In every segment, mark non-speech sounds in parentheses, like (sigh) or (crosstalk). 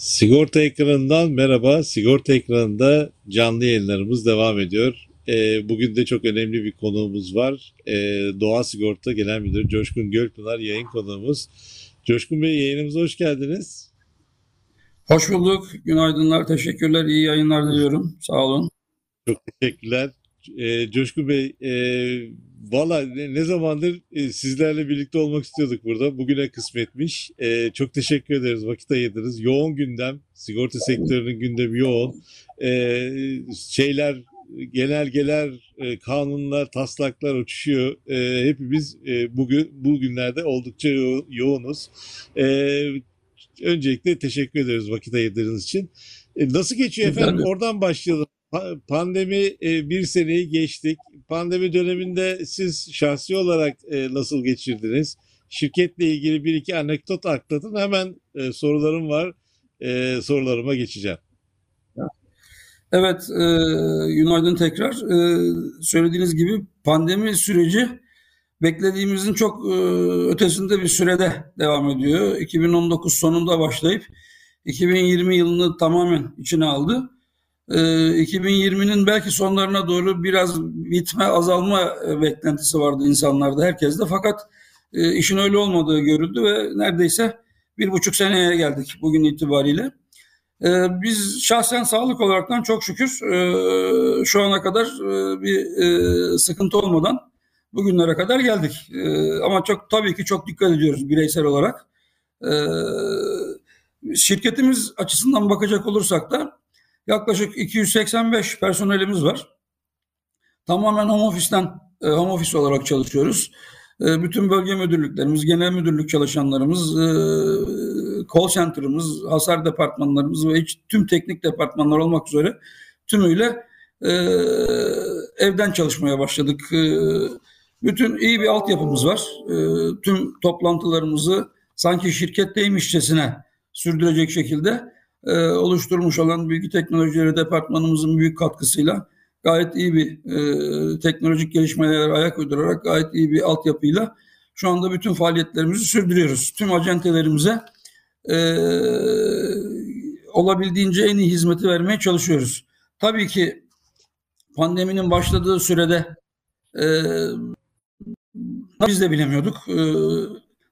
Sigorta ekranından merhaba. Sigorta ekranında canlı yayınlarımız devam ediyor. Ee, bugün de çok önemli bir konuğumuz var. Ee, Doğa Sigorta Genel Müdürü Coşkun Gölpınar yayın konuğumuz. Coşkun Bey yayınımıza hoş geldiniz. Hoş bulduk. Günaydınlar. Teşekkürler. İyi yayınlar diliyorum. Sağ olun. Çok teşekkürler. Ee, Coşkun Bey, e, valla ne, ne zamandır e, sizlerle birlikte olmak istiyorduk burada. Bugüne kısmetmiş. E, çok teşekkür ederiz. Vakit ayırdınız. Yoğun gündem. Sigorta sektörünün gündemi yoğun. E, şeyler, genelgeler, e, kanunlar, taslaklar uçuşuyor. E, hepimiz e, bugün bugünlerde oldukça yo- yoğunuz. E, öncelikle teşekkür ederiz vakit ayırdığınız için. E, nasıl geçiyor efendim? Oradan başlayalım. Pa- Pandemi e, bir seneyi geçtik. Pandemi döneminde siz şahsi olarak e, nasıl geçirdiniz? Şirketle ilgili bir iki anekdot aktarın. Hemen e, sorularım var. Sorularıma geçeceğim. Evet, e, günaydın tekrar. E, söylediğiniz gibi pandemi süreci beklediğimizin çok e, ötesinde bir sürede devam ediyor. 2019 sonunda başlayıp 2020 yılını tamamen içine aldı. E, 2020'nin belki sonlarına doğru biraz bitme, azalma e, beklentisi vardı insanlarda, herkeste. Fakat e, işin öyle olmadığı görüldü ve neredeyse bir buçuk seneye geldik bugün itibariyle. Ee, biz şahsen sağlık olaraktan çok şükür e, şu ana kadar bir sıkıntı olmadan bugünlere kadar geldik. Ama çok tabii ki çok dikkat ediyoruz bireysel olarak. Şirketimiz açısından bakacak olursak da yaklaşık 285 personelimiz var. Tamamen home office'ten e, home office olarak çalışıyoruz. E, bütün bölge müdürlüklerimiz, genel müdürlük çalışanlarımız, e, call center'ımız, hasar departmanlarımız ve tüm teknik departmanlar olmak üzere tümüyle evden çalışmaya başladık. Bütün iyi bir altyapımız var. Tüm toplantılarımızı sanki şirketteymişçesine sürdürecek şekilde e, oluşturmuş olan bilgi teknolojileri departmanımızın büyük katkısıyla gayet iyi bir e, teknolojik gelişmelere ayak uydurarak gayet iyi bir altyapıyla şu anda bütün faaliyetlerimizi sürdürüyoruz. Tüm acentelerimize e, olabildiğince en iyi hizmeti vermeye çalışıyoruz. Tabii ki pandeminin başladığı sürede e, biz de bilemiyorduk. E,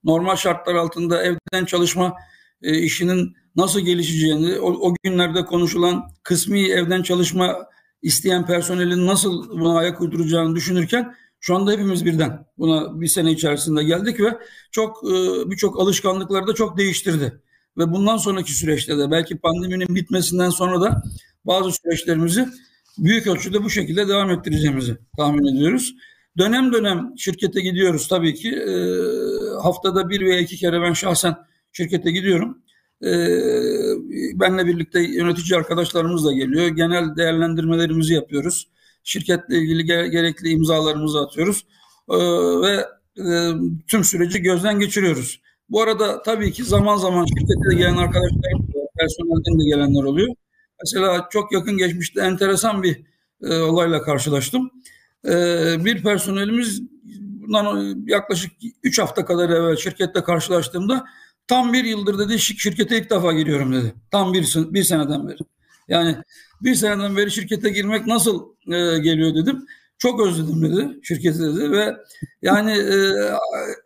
normal şartlar altında evden çalışma e, işinin nasıl gelişeceğini, o, o günlerde konuşulan kısmi evden çalışma isteyen personelin nasıl buna ayak uyduracağını düşünürken şu anda hepimiz birden buna bir sene içerisinde geldik ve çok e, birçok alışkanlıkları da çok değiştirdi. Ve bundan sonraki süreçte de belki pandeminin bitmesinden sonra da bazı süreçlerimizi büyük ölçüde bu şekilde devam ettireceğimizi tahmin ediyoruz. Dönem dönem şirkete gidiyoruz tabii ki. E, haftada bir veya iki kere ben şahsen şirkete gidiyorum. E, benle birlikte yönetici arkadaşlarımız da geliyor. Genel değerlendirmelerimizi yapıyoruz. Şirketle ilgili gere- gerekli imzalarımızı atıyoruz. E, ve e, tüm süreci gözden geçiriyoruz. Bu arada tabii ki zaman zaman şirkete de gelen arkadaşlarımız var. Personelden de gelenler oluyor. Mesela çok yakın geçmişte enteresan bir e, olayla karşılaştım. E, bir personelimiz bundan yaklaşık 3 hafta kadar evvel şirkette karşılaştığımda tam bir yıldır dedi şi- şirkete ilk defa giriyorum dedi. Tam bir, bir seneden beri. Yani bir seneden beri şirkete girmek nasıl e, geliyor dedim. Çok özledim dedi şirketi dedi ve yani e,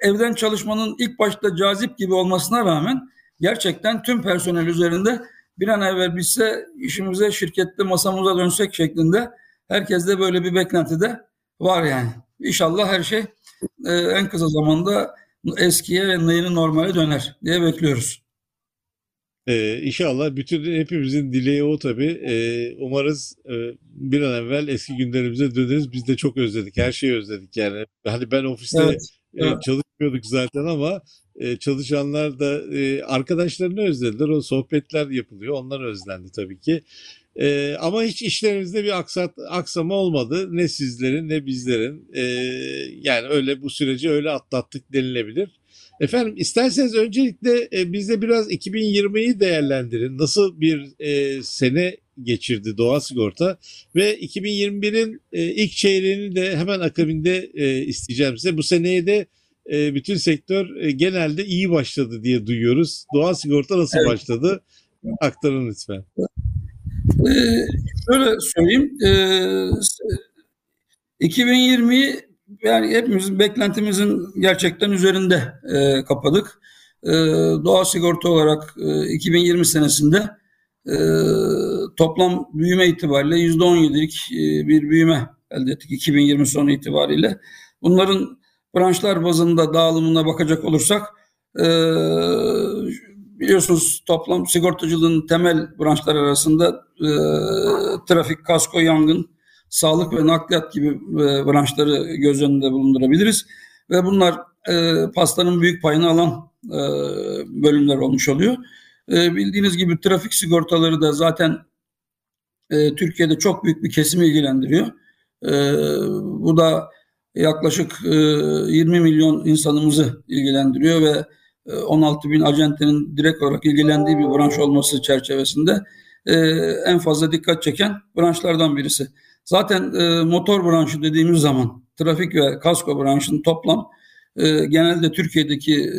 evden çalışmanın ilk başta cazip gibi olmasına rağmen gerçekten tüm personel üzerinde bir an evvel bitse işimize şirkette masamıza dönsek şeklinde herkeste böyle bir beklenti de var yani. İnşallah her şey e, en kısa zamanda eskiye ve yeni normale döner diye bekliyoruz. Ee, inşallah bütün hepimizin dileği o tabii. Ee, umarız e, bir an evvel eski günlerimize döneriz. Biz de çok özledik. Her şeyi özledik yani. Hani ben ofiste Evet, e, evet. çalışmıyorduk zaten ama e, çalışanlar da e, arkadaşlarını özlediler. O sohbetler yapılıyor. Onlar özlendi tabii ki. E, ama hiç işlerimizde bir aksat, aksama olmadı. Ne sizlerin ne bizlerin. E, yani öyle bu süreci öyle atlattık denilebilir. Efendim isterseniz öncelikle e, bizde biraz 2020'yi değerlendirin. Nasıl bir e, sene geçirdi Doğa Sigorta ve 2021'in e, ilk çeyreğini de hemen akabinde e, isteyeceğim size. Bu seneye de e, bütün sektör e, genelde iyi başladı diye duyuyoruz. Doğa Sigorta nasıl Evet. başladı? aktarın lütfen. Ee, şöyle söyleyeyim. Ee, 2020 yani hepimizin beklentimizin gerçekten üzerinde e, kapadık. E, doğa sigorta olarak e, 2020 senesinde e, toplam büyüme itibariyle %17'lik e, bir büyüme elde ettik 2020 sonu itibariyle. Bunların branşlar bazında dağılımına bakacak olursak e, biliyorsunuz toplam sigortacılığın temel branşlar arasında e, trafik, kasko, yangın, sağlık ve nakliyat gibi e, branşları göz önünde bulundurabiliriz. Ve bunlar e, pastanın büyük payını alan e, bölümler olmuş oluyor. E, bildiğiniz gibi trafik sigortaları da zaten e, Türkiye'de çok büyük bir kesimi ilgilendiriyor. E, bu da yaklaşık e, 20 milyon insanımızı ilgilendiriyor ve 16 bin acentenin direkt olarak ilgilendiği bir branş olması çerçevesinde e, en fazla dikkat çeken branşlardan birisi. Zaten e, motor branşı dediğimiz zaman trafik ve kasko branşının toplam e, genelde Türkiye'deki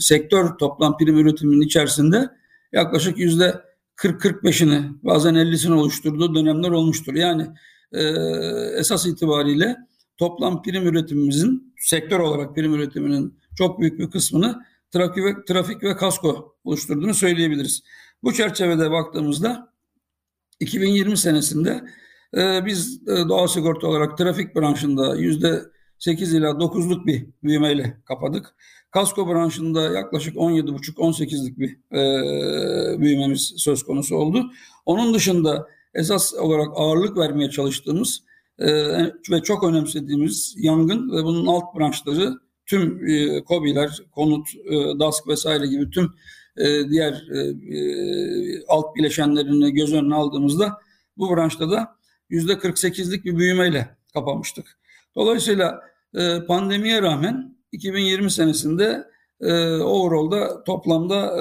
sektör toplam prim üretiminin içerisinde yaklaşık yüzde 40-45'ini bazen 50'sini oluşturduğu dönemler olmuştur. Yani esas itibariyle toplam prim üretimimizin sektör olarak prim üretiminin çok büyük bir kısmını trafik ve, trafik ve kasko oluşturduğunu söyleyebiliriz. Bu çerçevede baktığımızda 2020 senesinde e, biz e, doğal sigorta olarak trafik branşında yüzde 8 ila 9'luk bir büyümeyle kapadık. Kasko branşında yaklaşık 17,5-18'lik bir e, büyümemiz söz konusu oldu. Onun dışında esas olarak ağırlık vermeye çalıştığımız e, ve çok önemsediğimiz yangın ve bunun alt branşları tüm e, KOBİ'ler, konut, e, DASK vesaire gibi tüm e, diğer e, alt bileşenlerini göz önüne aldığımızda bu branşta da yüzde 48'lik bir büyümeyle kapamıştık. Dolayısıyla pandemiye rağmen 2020 senesinde overall'da toplamda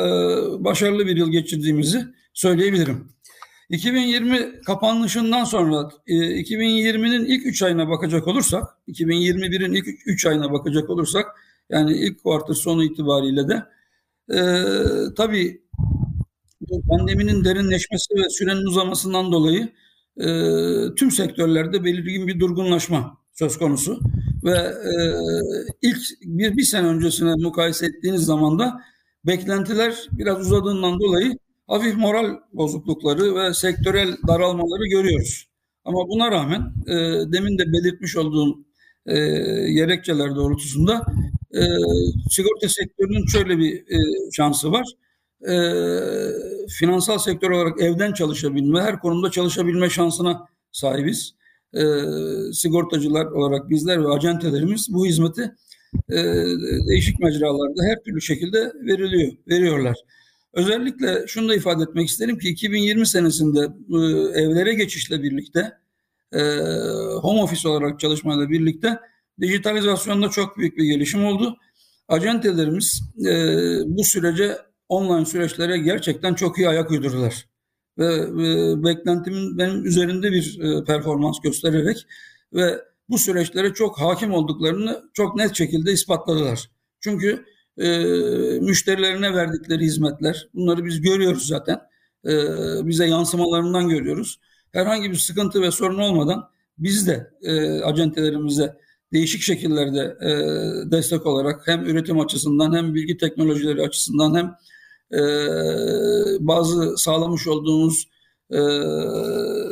başarılı bir yıl geçirdiğimizi söyleyebilirim. 2020 kapanışından sonra 2020'nin e, ilk 3 ayına bakacak olursak, 2021'in ilk 3 ayına bakacak olursak yani ilk kuartır sonu itibariyle de e, tabii pandeminin derinleşmesi ve sürenin uzamasından dolayı e, tüm sektörlerde belirgin bir durgunlaşma söz konusu. Ve e, ilk bir, bir sene öncesine mukayese ettiğiniz zaman da beklentiler biraz uzadığından dolayı hafif moral bozuklukları ve sektörel daralmaları görüyoruz. Ama buna rağmen e, demin de belirtmiş olduğum e, gerekçeler doğrultusunda e, sigorta sektörünün şöyle bir e, şansı var. E, finansal sektör olarak evden çalışabilme, her konumda çalışabilme şansına sahibiz. E, sigortacılar olarak bizler ve acentelerimiz bu hizmeti e, değişik mecralarda her türlü şekilde veriliyor, veriyorlar. Özellikle şunu da ifade etmek isterim ki 2020 senesinde e, evlere geçişle birlikte e, home office olarak çalışmayla birlikte dijitalizasyonda çok büyük bir gelişim oldu. Acentelerimiz e, bu sürece online süreçlere gerçekten çok iyi ayak uydurdular. Ve beklentimin benim üzerinde bir performans göstererek ve bu süreçlere çok hakim olduklarını çok net şekilde ispatladılar. Çünkü e, müşterilerine verdikleri hizmetler bunları biz görüyoruz zaten. E, bize yansımalarından görüyoruz. Herhangi bir sıkıntı ve sorun olmadan biz de e, acentelerimize değişik şekillerde e, destek olarak hem üretim açısından hem bilgi teknolojileri açısından hem e, bazı sağlamış olduğumuz e,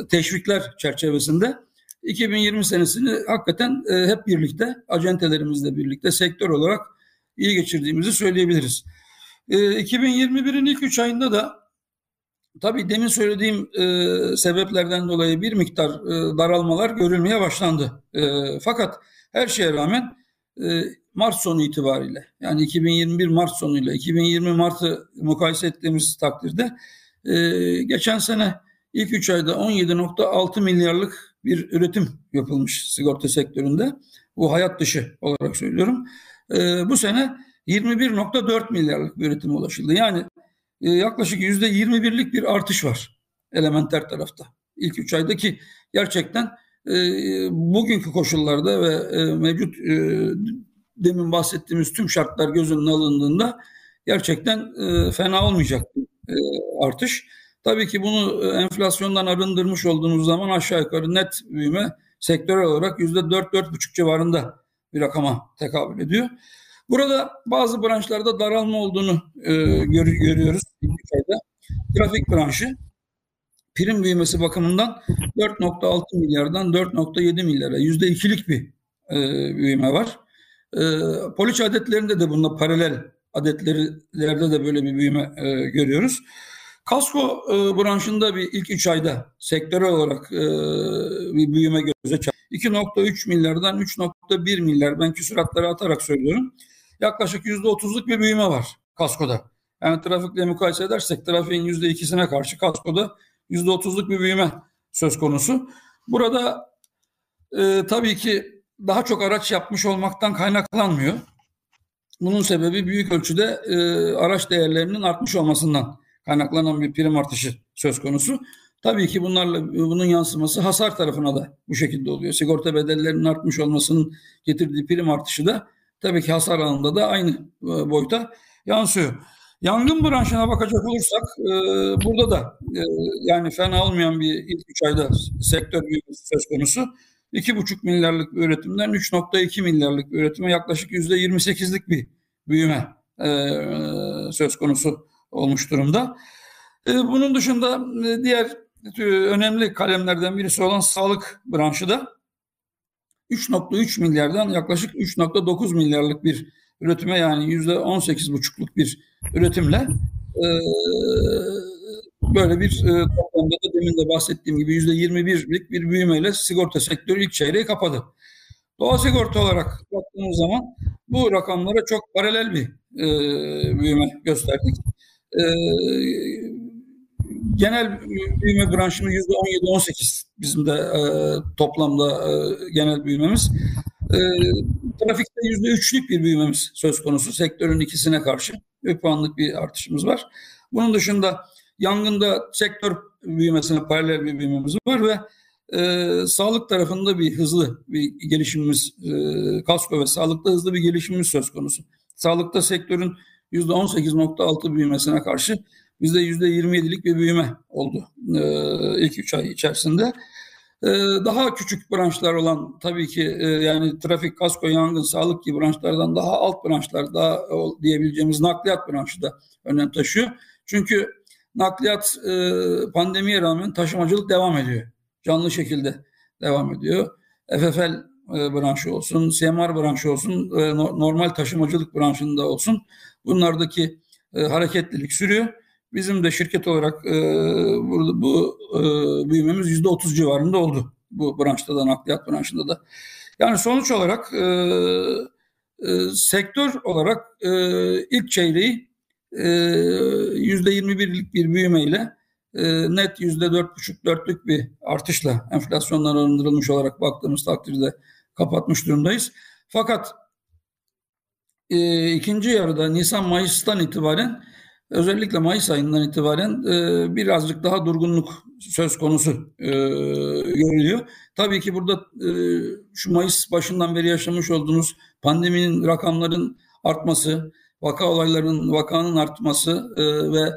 teşvikler çerçevesinde 2020 senesini hakikaten e, hep birlikte acentelerimizle birlikte sektör olarak iyi geçirdiğimizi söyleyebiliriz. E, 2021'in ilk 3 ayında da tabii demin söylediğim e, sebeplerden dolayı bir miktar e, daralmalar görülmeye başlandı. E, fakat her şeye rağmen e, Mart sonu itibariyle yani 2021 Mart sonuyla 2020 Mart'ı mukayese ettiğimiz takdirde e, geçen sene ilk 3 ayda 17.6 milyarlık bir üretim yapılmış sigorta sektöründe. Bu hayat dışı olarak söylüyorum. E, bu sene 21.4 milyarlık bir üretim ulaşıldı. Yani e, yaklaşık %21'lik bir artış var elementer tarafta. İlk 3 aydaki gerçekten e, bugünkü koşullarda ve e, mevcut e, demin bahsettiğimiz tüm şartlar göz önüne alındığında gerçekten e, fena olmayacak e, artış. Tabii ki bunu e, enflasyondan arındırmış olduğunuz zaman aşağı yukarı net büyüme sektörel olarak %4-4,5 civarında bir rakama tekabül ediyor. Burada bazı branşlarda daralma olduğunu e, gör, görüyoruz. Trafik branşı prim büyümesi bakımından 4.6 milyardan 4.7 milyara yüzde ikilik bir e, büyüme var. E, poliç adetlerinde de bununla paralel adetlerde de böyle bir büyüme e, görüyoruz. Kasko e, branşında bir ilk 3 ayda sektörel olarak e, bir büyüme göze çarptı. 2.3 milyardan 3.1 milyar ben küsuratları atarak söylüyorum. Yaklaşık %30'luk bir büyüme var kaskoda. Yani trafikle mukayese edersek trafiğin %2'sine karşı kaskoda %30'luk bir büyüme söz konusu. Burada e, tabii ki daha çok araç yapmış olmaktan kaynaklanmıyor. Bunun sebebi büyük ölçüde e, araç değerlerinin artmış olmasından kaynaklanan bir prim artışı söz konusu. Tabii ki bunlarla bunun yansıması hasar tarafına da bu şekilde oluyor. Sigorta bedellerinin artmış olmasının getirdiği prim artışı da tabii ki hasar alanında da aynı e, boyuta yansıyor. Yangın branşına bakacak olursak e, burada da e, yani fena olmayan bir ilk üç ayda sektör büyümesi söz konusu. 2,5 milyarlık bir üretimden 3,2 milyarlık bir üretime yaklaşık %28'lik bir büyüme söz konusu olmuş durumda. E, bunun dışında e, diğer e, önemli kalemlerden birisi olan sağlık branşı da 3.3 milyardan yaklaşık 3.9 milyarlık bir üretime yani %18,5'luk bir üretimle böyle bir toplamda da demin de bahsettiğim gibi %21'lik bir büyümeyle sigorta sektörü ilk çeyreği kapadı. Doğa sigorta olarak baktığımız zaman bu rakamlara çok paralel bir e, büyüme gösterdik. E, genel büyüme branşının %17-18 bizim de e, toplamda e, genel büyümemiz. E, trafikte %3'lük bir büyümemiz söz konusu sektörün ikisine karşı. Bir puanlık bir artışımız var. Bunun dışında yangında sektör büyümesine paralel bir büyümemiz var ve e, sağlık tarafında bir hızlı bir gelişimimiz, e, kasko ve sağlıkta hızlı bir gelişimimiz söz konusu. Sağlıkta sektörün %18.6 büyümesine karşı bizde %27'lik bir büyüme oldu e, ilk 3 ay içerisinde. E, daha küçük branşlar olan tabii ki e, yani trafik, kasko, yangın, sağlık gibi branşlardan daha alt branşlar, daha diyebileceğimiz nakliyat branşı da önem taşıyor. Çünkü nakliyat e, pandemiye rağmen taşımacılık devam ediyor. Canlı şekilde devam ediyor. FFL e, branşı olsun, CMR branşı olsun, e, normal taşımacılık branşında olsun bunlardaki e, hareketlilik sürüyor. Bizim de şirket olarak e, burada bu e, büyümemiz yüzde otuz civarında oldu. Bu branşta da nakliyat branşında da. Yani sonuç olarak e, e, sektör olarak e, ilk çeyreği e, yüzde yirmi birlik bir büyümeyle e, net yüzde dört buçuk dörtlük bir artışla enflasyondan arındırılmış olarak baktığımız takdirde kapatmış durumdayız. Fakat e, ikinci yarıda Nisan-Mayıs'tan itibaren özellikle Mayıs ayından itibaren e, birazcık daha durgunluk söz konusu e, görülüyor. Tabii ki burada e, şu Mayıs başından beri yaşamış olduğunuz pandeminin rakamların artması, vaka olaylarının vakanın artması e, ve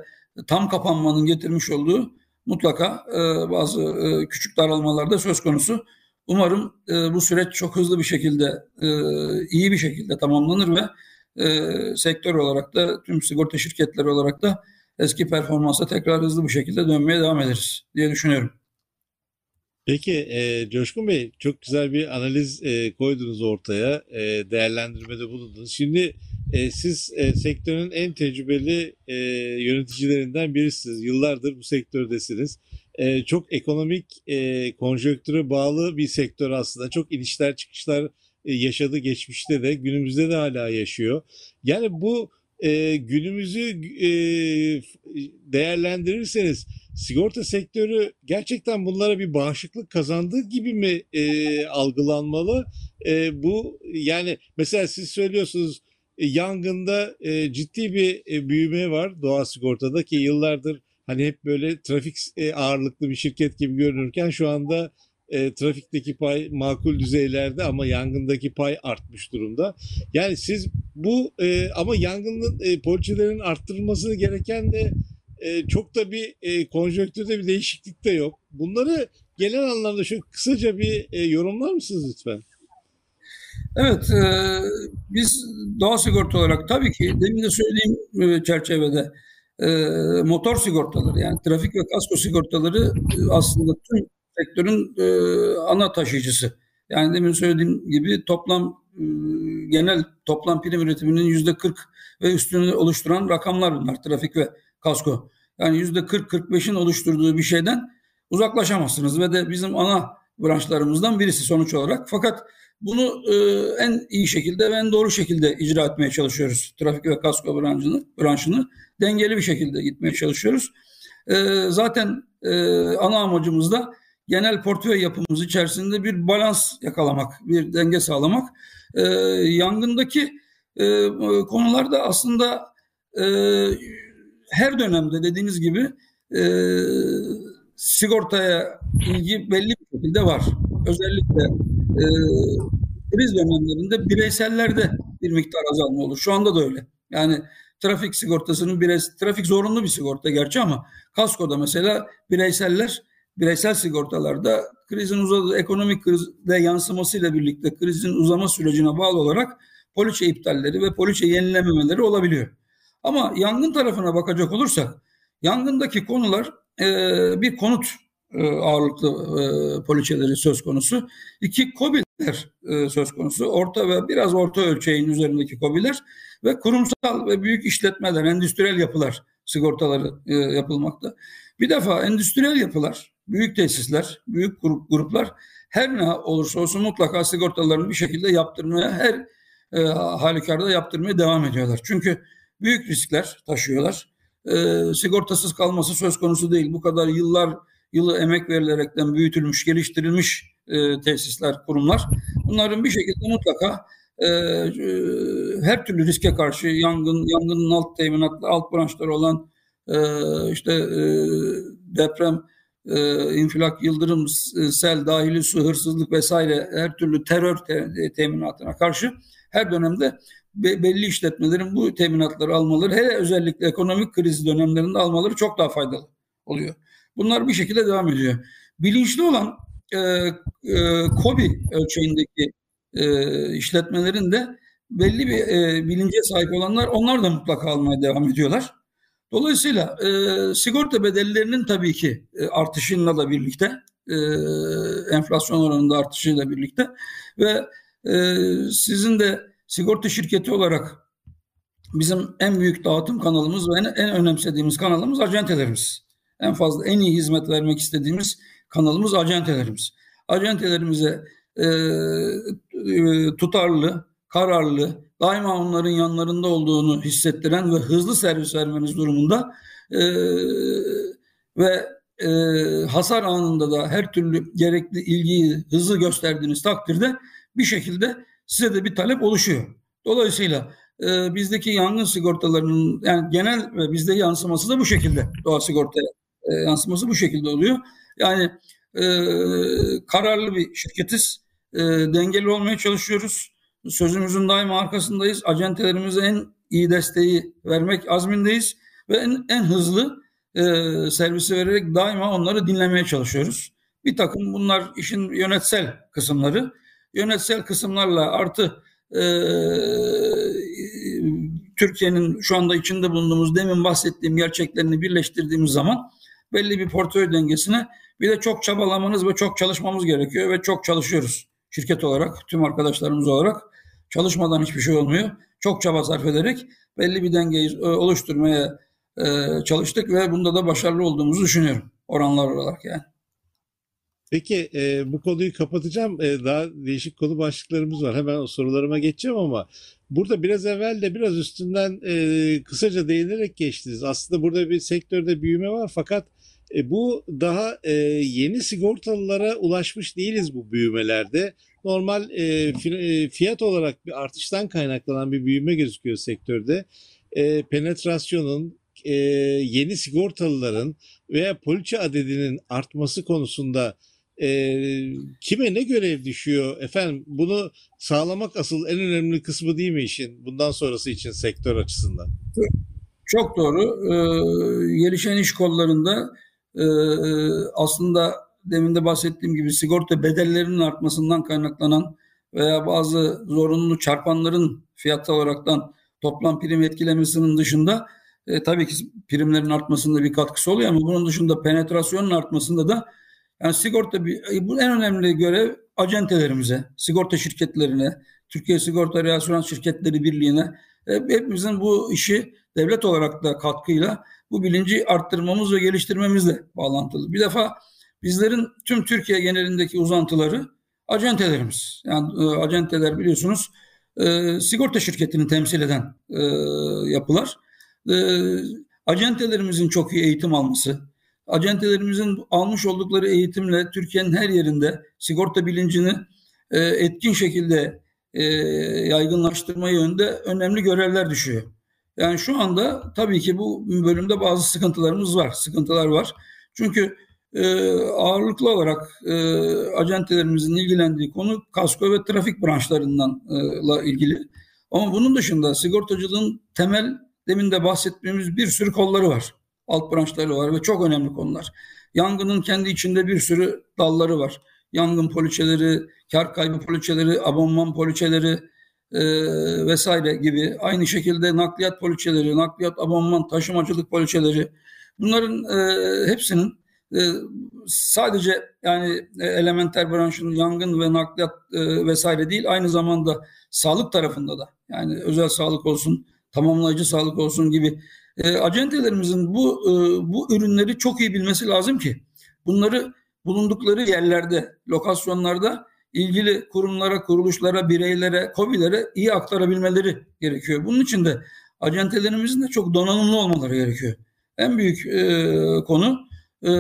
tam kapanmanın getirmiş olduğu mutlaka e, bazı e, küçük daralmalar da söz konusu. Umarım e, bu süreç çok hızlı bir şekilde, e, iyi bir şekilde tamamlanır ve e, sektör olarak da tüm sigorta şirketleri olarak da eski performansa tekrar hızlı bir şekilde dönmeye devam ederiz diye düşünüyorum. Peki e, Coşkun Bey çok güzel bir analiz e, koydunuz ortaya, e, değerlendirmede bulundunuz. Şimdi e, siz e, sektörün en tecrübeli e, yöneticilerinden birisiniz. Yıllardır bu sektördesiniz. E, çok ekonomik e, konjonktüre bağlı bir sektör aslında. Çok inişler çıkışlar e, yaşadı geçmişte de günümüzde de hala yaşıyor. Yani bu e, günümüzü e, değerlendirirseniz sigorta sektörü gerçekten bunlara bir bağışıklık kazandığı gibi mi e, algılanmalı? E, bu yani mesela siz söylüyorsunuz e, yangında e, ciddi bir e, büyüme var doğa sigortada ki yıllardır hani hep böyle trafik e, ağırlıklı bir şirket gibi görünürken şu anda e, trafikteki pay makul düzeylerde ama yangındaki pay artmış durumda. Yani siz bu e, ama yangının e, poliçelerin arttırılması gereken de e, çok da bir e, konjonktürde bir değişiklik de yok. Bunları genel anlamda şu kısaca bir e, yorumlar mısınız lütfen? Evet, e, biz doğa sigorta olarak tabii ki demin de söylediğim e, çerçevede e, motor sigortaları yani trafik ve kasko sigortaları e, aslında tüm sektörün e, ana taşıyıcısı. Yani demin söylediğim gibi toplam e, genel toplam prim üretiminin yüzde 40 ve üstünü oluşturan rakamlar bunlar trafik ve kasko. Yani yüzde 40-45'in oluşturduğu bir şeyden uzaklaşamazsınız ve de bizim ana branşlarımızdan birisi sonuç olarak. Fakat bunu e, en iyi şekilde ve en doğru şekilde icra etmeye çalışıyoruz. Trafik ve kasko branşını, branşını dengeli bir şekilde gitmeye çalışıyoruz. E, zaten e, ana amacımız da genel portföy yapımız içerisinde bir balans yakalamak, bir denge sağlamak. E, yangındaki e, konularda aslında e, her dönemde dediğiniz gibi e, sigortaya ilgi belli bir şekilde var. Özellikle e, kriz dönemlerinde bireysellerde bir miktar azalma olur. Şu anda da öyle. Yani trafik sigortasının bireysel, trafik zorunlu bir sigorta gerçi ama kaskoda mesela bireyseller bireysel sigortalarda krizin uzadığı ekonomik krizde yansımasıyla birlikte krizin uzama sürecine bağlı olarak poliçe iptalleri ve poliçe yenilememeleri olabiliyor. Ama yangın tarafına bakacak olursak yangındaki konular e, bir konut ağırlıklı e, poliçeleri söz konusu. İki COBİ'ler e, söz konusu. Orta ve biraz orta ölçeğin üzerindeki COBİ'ler ve kurumsal ve büyük işletmeler, endüstriyel yapılar sigortaları e, yapılmakta. Bir defa endüstriyel yapılar, büyük tesisler, büyük grup, gruplar her ne olursa olsun mutlaka sigortalarını bir şekilde yaptırmaya her e, halükarda yaptırmaya devam ediyorlar. Çünkü büyük riskler taşıyorlar. E, sigortasız kalması söz konusu değil. Bu kadar yıllar yılı emek verilerekten büyütülmüş, geliştirilmiş e, tesisler, kurumlar. Bunların bir şekilde mutlaka e, e, her türlü riske karşı yangın, yangının alt teminatlı, alt branşları olan e, işte e, deprem, e, infilak, yıldırım, sel, dahili su, hırsızlık vesaire her türlü terör te- teminatına karşı her dönemde be- belli işletmelerin bu teminatları almaları, hele özellikle ekonomik kriz dönemlerinde almaları çok daha faydalı oluyor. Bunlar bir şekilde devam ediyor. Bilinçli olan e, e, KOBİ ölçeğindeki e, işletmelerin de belli bir e, bilince sahip olanlar onlar da mutlaka almaya devam ediyorlar. Dolayısıyla e, sigorta bedellerinin tabii ki e, artışıyla da birlikte e, enflasyon oranında artışıyla birlikte ve e, sizin de sigorta şirketi olarak bizim en büyük dağıtım kanalımız ve en, en önemsediğimiz kanalımız acentelerimiz. En fazla en iyi hizmet vermek istediğimiz kanalımız acentelerimiz. Acentelerimize e, e, tutarlı, kararlı, daima onların yanlarında olduğunu hissettiren ve hızlı servis vermeniz durumunda e, ve e, hasar anında da her türlü gerekli ilgiyi hızlı gösterdiğiniz takdirde bir şekilde size de bir talep oluşuyor. Dolayısıyla e, bizdeki yangın sigortalarının yani genel ve bizde yansıması da bu şekilde doğa sigortaya e, yansıması bu şekilde oluyor. Yani e, kararlı bir şirketiz. E, dengeli olmaya çalışıyoruz. Sözümüzün daima arkasındayız. Acentelerimize en iyi desteği vermek azmindeyiz. Ve en, en hızlı e, servisi vererek daima onları dinlemeye çalışıyoruz. Bir takım bunlar işin yönetsel kısımları. Yönetsel kısımlarla artı e, Türkiye'nin şu anda içinde bulunduğumuz demin bahsettiğim gerçeklerini birleştirdiğimiz zaman belli bir portföy dengesine bir de çok çabalamanız ve çok çalışmamız gerekiyor ve çok çalışıyoruz şirket olarak, tüm arkadaşlarımız olarak. Çalışmadan hiçbir şey olmuyor. Çok çaba sarf ederek belli bir dengeyi oluşturmaya çalıştık ve bunda da başarılı olduğumuzu düşünüyorum oranlar olarak yani. Peki e, bu konuyu kapatacağım. E, daha değişik konu başlıklarımız var. Hemen o sorularıma geçeceğim ama burada biraz evvel de biraz üstünden e, kısaca değinerek geçtiniz. Aslında burada bir sektörde büyüme var fakat e, bu daha e, yeni sigortalılara ulaşmış değiliz bu büyümelerde. Normal e, fiyat olarak bir artıştan kaynaklanan bir büyüme gözüküyor sektörde. E, penetrasyonun, e, yeni sigortalıların veya poliçe adedinin artması konusunda e, kime ne görev düşüyor? Efendim bunu sağlamak asıl en önemli kısmı değil mi işin bundan sonrası için sektör açısından? Çok doğru. Ee, gelişen iş kollarında e, aslında demin de bahsettiğim gibi sigorta bedellerinin artmasından kaynaklanan veya bazı zorunlu çarpanların fiyat olaraktan toplam prim etkilemesinin dışında e, tabii ki primlerin artmasında bir katkısı oluyor ama bunun dışında penetrasyonun artmasında da yani sigorta bir, e, bu en önemli görev acentelerimize, sigorta şirketlerine, Türkiye Sigorta Reasürans Şirketleri Birliği'ne e, hepimizin bu işi devlet olarak da katkıyla bu bilinci arttırmamız ve geliştirmemizle bağlantılı. Bir defa bizlerin tüm Türkiye genelindeki uzantıları acentelerimiz. Yani e, acenteler biliyorsunuz e, sigorta şirketini temsil eden e, yapılar. E, acentelerimizin çok iyi eğitim alması, acentelerimizin almış oldukları eğitimle Türkiye'nin her yerinde sigorta bilincini e, etkin şekilde e, yaygınlaştırma yönünde önemli görevler düşüyor. Yani şu anda tabii ki bu bölümde bazı sıkıntılarımız var, sıkıntılar var. Çünkü e, ağırlıklı olarak e, acentelerimizin ilgilendiği konu kasko ve trafik branşlarından e, ilgili. Ama bunun dışında sigortacılığın temel demin de bahsettiğimiz bir sürü kolları var. Alt branşları var ve çok önemli konular. Yangının kendi içinde bir sürü dalları var. Yangın poliçeleri, kar kaybı poliçeleri, abonman poliçeleri e, vesaire gibi. Aynı şekilde nakliyat poliçeleri, nakliyat abonman, taşımacılık poliçeleri. Bunların e, hepsinin e, sadece yani e, elementer branşın yangın ve nakliyat e, vesaire değil aynı zamanda sağlık tarafında da yani özel sağlık olsun, tamamlayıcı sağlık olsun gibi e, acentelerimizin bu e, bu ürünleri çok iyi bilmesi lazım ki bunları bulundukları yerlerde, lokasyonlarda ilgili kurumlara, kuruluşlara, bireylere, COBİ'lere iyi aktarabilmeleri gerekiyor. Bunun için de acentelerimizin de çok donanımlı olmaları gerekiyor. En büyük e, konu e,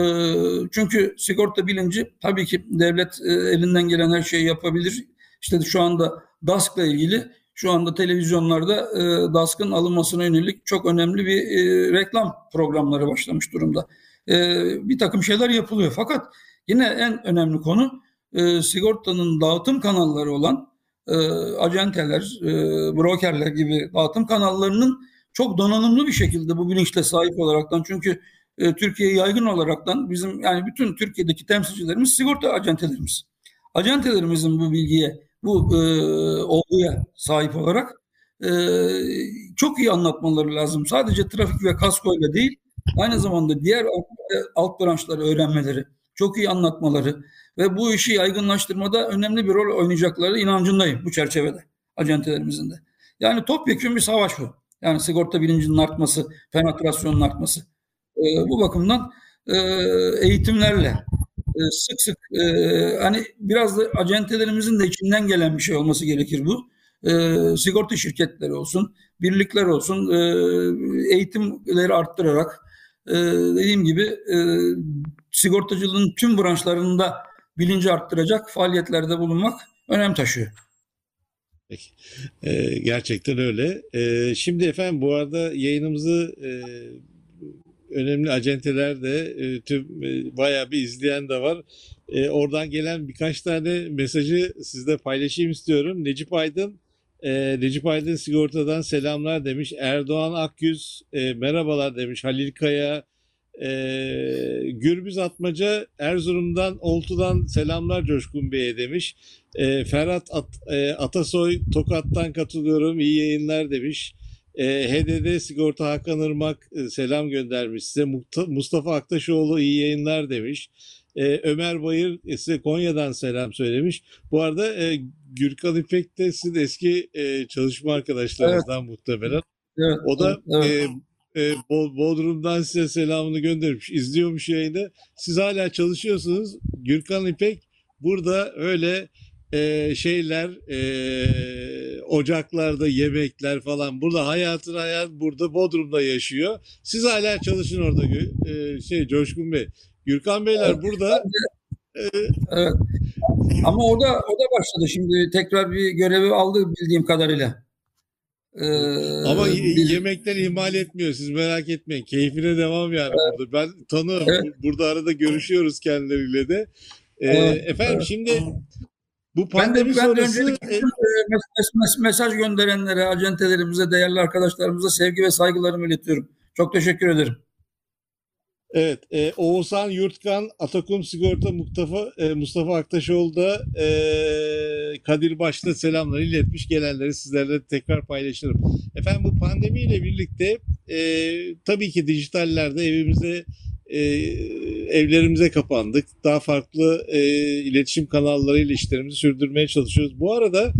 çünkü sigorta bilinci tabii ki devlet e, elinden gelen her şeyi yapabilir. İşte şu anda DASK'la ilgili şu anda televizyonlarda e, DASK'ın alınmasına yönelik çok önemli bir e, reklam programları başlamış durumda. E, bir takım şeyler yapılıyor. Fakat yine en önemli konu e, sigortanın dağıtım kanalları olan e, acenteler, e, brokerler gibi dağıtım kanallarının çok donanımlı bir şekilde bu bilinçle sahip olaraktan çünkü e, Türkiye yaygın olaraktan bizim yani bütün Türkiye'deki temsilcilerimiz sigorta acentelerimiz. Acentelerimizin bu bilgiye, bu e, olguya sahip olarak e, çok iyi anlatmaları lazım. Sadece trafik ve kasko ile değil, aynı zamanda diğer alt branşları öğrenmeleri, çok iyi anlatmaları ve bu işi yaygınlaştırmada önemli bir rol oynayacakları inancındayım bu çerçevede acentelerimizin de. Yani topyekun bir savaş bu. Yani sigorta bilincinin artması, penetrasyonun artması. E, bu bakımdan e, eğitimlerle e, sık sık e, hani biraz da acentelerimizin de içinden gelen bir şey olması gerekir bu. E, sigorta şirketleri olsun, birlikler olsun, e, eğitimleri arttırarak e, dediğim gibi e, sigortacılığın tüm branşlarında bilinci arttıracak faaliyetlerde bulunmak önem taşıyor. Peki. Ee, gerçekten öyle. Ee, şimdi efendim bu arada yayınımızı e, önemli acenteler de e, tüm e, bayağı bir izleyen de var. E, oradan gelen birkaç tane mesajı sizle paylaşayım istiyorum. Necip Aydın e, Necip Aydın Sigorta'dan selamlar demiş. Erdoğan Akyüz e, merhabalar demiş. Halil Kaya e, Gürbüz Atmaca Erzurum'dan Oltu'dan selamlar Coşkun Bey'e demiş. E, Ferhat At, e, Atasoy Tokat'tan katılıyorum iyi yayınlar demiş. E, HDD Sigorta Hakan Irmak e, selam göndermiş size. Mustafa Aktaşoğlu iyi yayınlar demiş. E, Ömer Bayır size Konya'dan selam söylemiş. Bu arada e, Gürkan İpek de sizin eski e, çalışma arkadaşlarınızdan evet. muhtemelen. Evet, o da evet. e, e, Bodrum'dan size selamını göndermiş. İzliyormuş yayını. Siz hala çalışıyorsunuz. Gürkan İpek burada öyle e, şeyler e, ocaklarda yemekler falan burada hayatın hayat burada Bodrum'da yaşıyor. Siz hala çalışın orada e, şey Coşkun Bey. Gürkan Beyler evet, burada e, evet. Ama o da o da başladı şimdi tekrar bir görevi aldı bildiğim kadarıyla. Ee, Ama bir... yemekten ihmal etmiyor. Siz merak etmeyin. Keyfine devam yani evet. burada. Ben tanıyorum. Evet. Burada arada görüşüyoruz kendileriyle de. Ee, evet. Efendim evet. şimdi bu pandemi ben de, ben sonrası... De öncelikle e, mesaj gönderenlere, acentelerimize, değerli arkadaşlarımıza sevgi ve saygılarımı iletiyorum. Çok teşekkür ederim. Evet, e, Oğuzhan Yurtkan, Atakum Sigorta Mustafa, e, Mustafa Aktaşoğlu da e, Kadir Baş'ta selamlar iletmiş. Gelenleri sizlerle tekrar paylaşırım. Efendim bu pandemiyle birlikte e, tabii ki dijitallerde evimize e, evlerimize kapandık. Daha farklı e, iletişim kanallarıyla işlerimizi sürdürmeye çalışıyoruz. Bu arada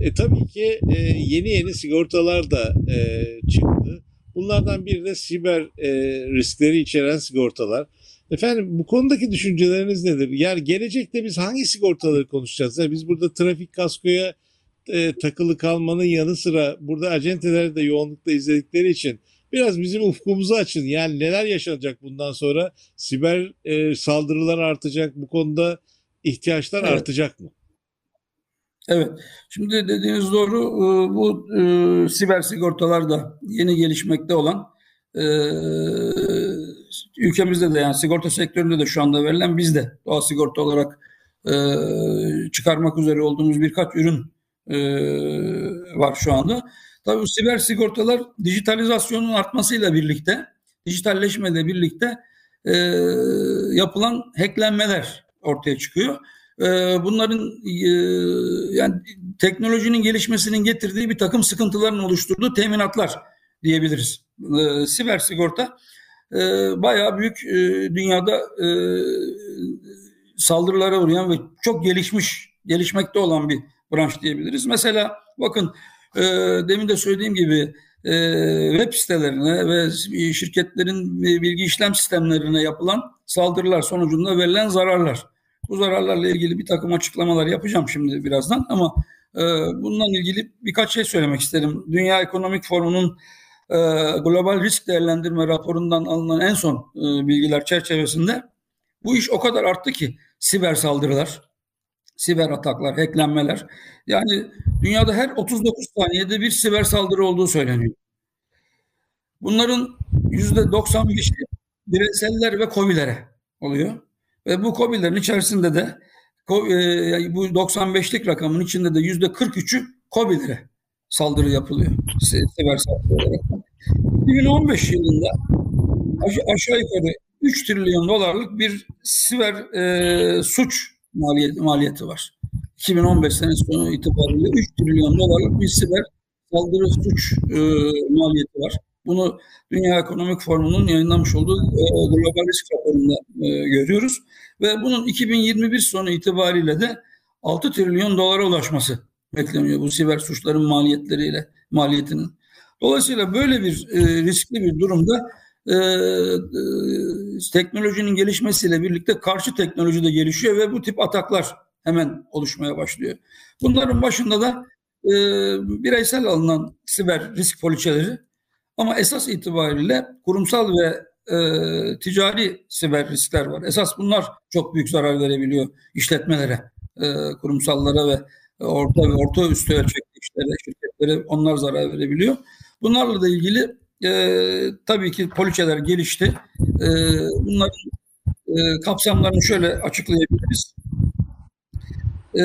e, tabii ki e, yeni yeni sigortalar da e, çıktı. Bunlardan biri de siber e, riskleri içeren sigortalar. Efendim bu konudaki düşünceleriniz nedir? Yani gelecekte biz hangi sigortaları konuşacağız? Yani biz burada trafik kaskoya e, takılı kalmanın yanı sıra burada acenteleri de yoğunlukla izledikleri için biraz bizim ufkumuzu açın. Yani neler yaşanacak bundan sonra? Siber e, saldırılar artacak. Bu konuda ihtiyaçlar Evet. artacak mı? Evet. Şimdi dediğiniz doğru. Ee, Bu e, siber sigortalar da yeni gelişmekte olan e, ülkemizde de yani sigorta sektöründe de şu anda verilen biz de doğal sigorta olarak e, çıkarmak üzere olduğumuz birkaç ürün e, var şu anda. Tabii bu siber sigortalar dijitalizasyonun artmasıyla birlikte, dijitalleşmeyle birlikte e, yapılan hacklenmeler ortaya çıkıyor. E, bunların e, yani teknolojinin gelişmesinin getirdiği bir takım sıkıntıların oluşturduğu teminatlar diyebiliriz. E, siber sigorta e, bayağı büyük e, dünyada saldırılara uğrayan ve çok gelişmiş, gelişmekte olan bir branş diyebiliriz. Mesela bakın demin de söylediğim gibi web sitelerine ve şirketlerin bilgi işlem sistemlerine yapılan saldırılar sonucunda verilen zararlar. Bu zararlarla ilgili bir takım açıklamalar yapacağım şimdi birazdan ama e, bununla ilgili birkaç şey söylemek isterim. Dünya Ekonomik Forumu'nun e, global risk değerlendirme raporundan alınan en son e, bilgiler çerçevesinde bu iş o kadar arttı ki siber saldırılar, siber ataklar, hacklenmeler. Yani dünyada her 39 saniyede bir siber saldırı olduğu söyleniyor. Bunların %95'i bireyseller ve COBİ'lere oluyor. Ve bu COBİ'lerin içerisinde de e, bu 95'lik rakamın içinde de %43'ü COBİ'lere saldırı yapılıyor. Siber saldırı olarak. 2015 yılında aşağı yukarı 3 trilyon dolarlık bir siber e, suç maliyeti, maliyeti var. 2015 senesi sonu itibariyle 3 trilyon dolarlık bir siber saldırı suç e, maliyeti var. Bunu Dünya Ekonomik Forumu'nun yayınlamış olduğu e, global risk raporunda e, görüyoruz. Ve bunun 2021 sonu itibariyle de 6 trilyon dolara ulaşması bekleniyor bu siber suçların maliyetleriyle maliyetinin. Dolayısıyla böyle bir e, riskli bir durumda e, teknolojinin gelişmesiyle birlikte karşı teknoloji de gelişiyor ve bu tip ataklar hemen oluşmaya başlıyor. Bunların başında da e, bireysel alınan siber risk poliçeleri ama esas itibariyle kurumsal ve e, ticari siber riskler var. Esas bunlar çok büyük zarar verebiliyor işletmelere, e, kurumsallara ve orta ve orta üstü ölçekli işlere, şirketlere onlar zarar verebiliyor. Bunlarla da ilgili e, tabii ki poliçeler gelişti. E, bunların e, kapsamlarını şöyle açıklayabiliriz. E,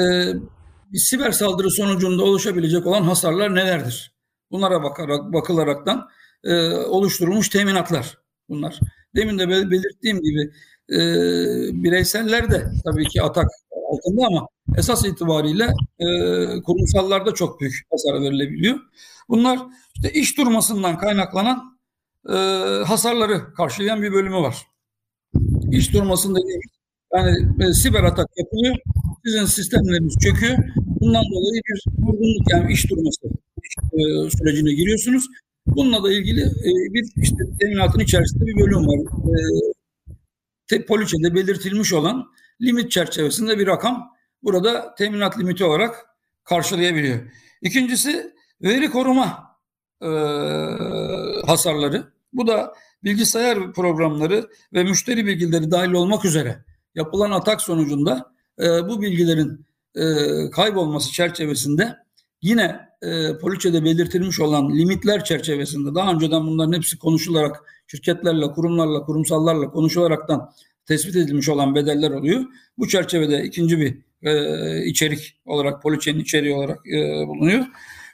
bir siber saldırı sonucunda oluşabilecek olan hasarlar nelerdir? Bunlara bakarak bakılaraktan e, oluşturulmuş teminatlar bunlar. Demin de belirttiğim gibi e, bireyseller de tabii ki atak altında ama esas itibariyle e, kurumsallarda çok büyük hasar verilebiliyor. Bunlar işte iş durmasından kaynaklanan e, hasarları karşılayan bir bölümü var. İş durmasında yani e, siber atak yapılıyor. Sizin sistemleriniz çöküyor. Bundan dolayı bir vurgunluk yani iş durması e, sürecine giriyorsunuz. Bununla da ilgili e, bir işte teminatın içerisinde bir bölüm var. E, te, poliçede belirtilmiş olan limit çerçevesinde bir rakam burada teminat limiti olarak karşılayabiliyor. İkincisi veri koruma e, hasarları. Bu da bilgisayar programları ve müşteri bilgileri dahil olmak üzere yapılan atak sonucunda e, bu bilgilerin e, kaybolması çerçevesinde yine e, poliçede belirtilmiş olan limitler çerçevesinde daha önceden bunların hepsi konuşularak şirketlerle, kurumlarla, kurumsallarla konuşularaktan tespit edilmiş olan bedeller oluyor. Bu çerçevede ikinci bir e, içerik olarak poliçenin içeriği olarak e, bulunuyor.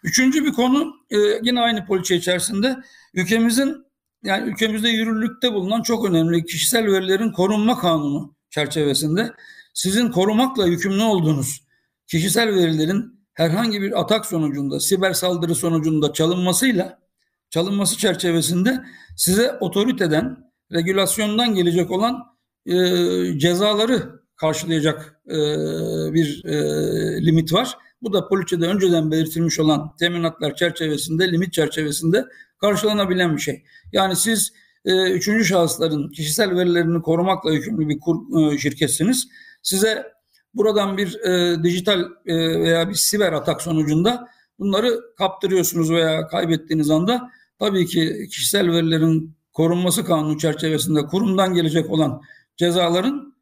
Üçüncü bir konu e, yine aynı poliçe içerisinde ülkemizin yani ülkemizde yürürlükte bulunan çok önemli kişisel verilerin korunma kanunu çerçevesinde sizin korumakla yükümlü olduğunuz kişisel verilerin herhangi bir atak sonucunda, siber saldırı sonucunda çalınmasıyla çalınması çerçevesinde size otoriteden, regülasyondan gelecek olan e, cezaları karşılayacak e, bir e, limit var. Bu da poliçede önceden belirtilmiş olan teminatlar çerçevesinde, limit çerçevesinde karşılanabilen bir şey. Yani siz e, üçüncü şahısların kişisel verilerini korumakla yükümlü bir kur, e, şirketsiniz. Size buradan bir e, dijital e, veya bir siber atak sonucunda bunları kaptırıyorsunuz veya kaybettiğiniz anda tabii ki kişisel verilerin korunması kanunu çerçevesinde kurumdan gelecek olan cezaların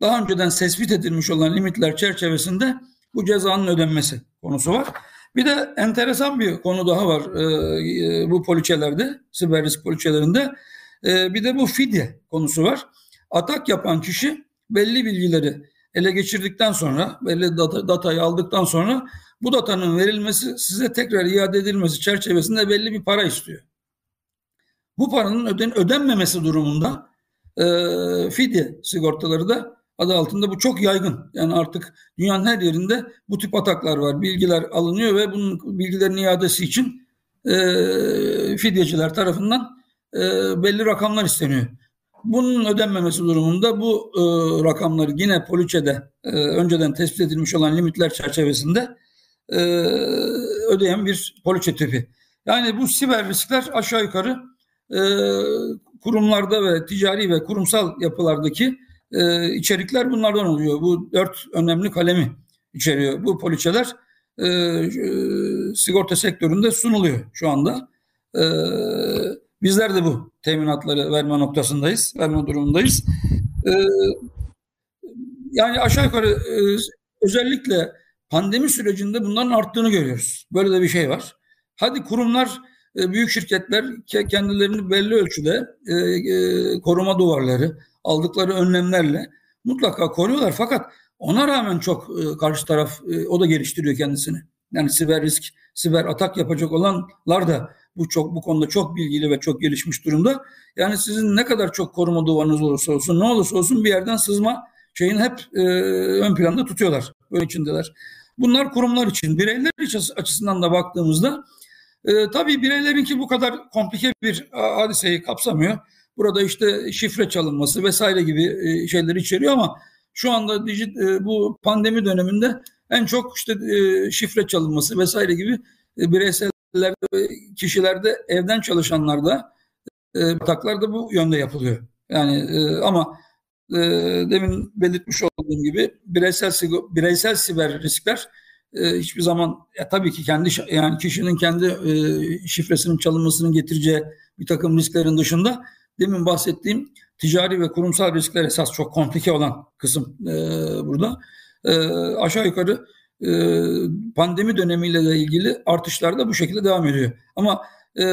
daha önceden tespit edilmiş olan limitler çerçevesinde bu cezanın ödenmesi konusu var. Bir de enteresan bir konu daha var e, bu poliçelerde, siber risk poliçelerinde. E, bir de bu fidye konusu var. Atak yapan kişi belli bilgileri ele geçirdikten sonra, belli data, datayı aldıktan sonra bu datanın verilmesi, size tekrar iade edilmesi çerçevesinde belli bir para istiyor. Bu paranın öden, ödenmemesi durumunda e, fidye sigortaları da adı altında bu çok yaygın. Yani artık dünyanın her yerinde bu tip ataklar var. Bilgiler alınıyor ve bunun bilgilerin iadesi için e, fidyeciler tarafından e, belli rakamlar isteniyor. Bunun ödenmemesi durumunda bu e, rakamları yine poliçede e, önceden tespit edilmiş olan limitler çerçevesinde e, ödeyen bir poliçe tipi. Yani bu siber riskler aşağı yukarı e, kurumlarda ve ticari ve kurumsal yapılardaki e, içerikler bunlardan oluyor. Bu dört önemli kalemi içeriyor. Bu poliçeler e, e, sigorta sektöründe sunuluyor şu anda. E, bizler de bu teminatları verme noktasındayız, verme durumundayız. E, yani aşağı yukarı e, özellikle pandemi sürecinde bunların arttığını görüyoruz. Böyle de bir şey var. Hadi kurumlar, e, büyük şirketler kendilerini belli ölçüde e, koruma duvarları, aldıkları önlemlerle mutlaka koruyorlar. Fakat ona rağmen çok karşı taraf o da geliştiriyor kendisini. Yani siber risk, siber atak yapacak olanlar da bu çok bu konuda çok bilgili ve çok gelişmiş durumda. Yani sizin ne kadar çok koruma duvarınız olursa olsun, ne olursa olsun bir yerden sızma şeyin hep e, ön planda tutuyorlar. Böyle içindeler. Bunlar kurumlar için, bireyler açısından da baktığımızda e, tabii bireylerinki bu kadar komplike bir hadiseyi kapsamıyor. Burada işte şifre çalınması vesaire gibi e, şeyler içeriyor ama şu anda dijit, e, bu pandemi döneminde en çok işte e, şifre çalınması vesaire gibi bireyseller kişilerde evden çalışanlarda ataklar da bu yönde yapılıyor. Yani ama demin belirtmiş olduğum gibi bireysel bireysel siber riskler hiçbir zaman ya tabii ki kendi yani kişinin kendi şifresinin çalınmasının getireceği bir takım risklerin dışında demin bahsettiğim ticari ve kurumsal riskler esas çok komplike olan kısım e, burada. E, aşağı yukarı e, pandemi dönemiyle de ilgili artışlar da bu şekilde devam ediyor. Ama e,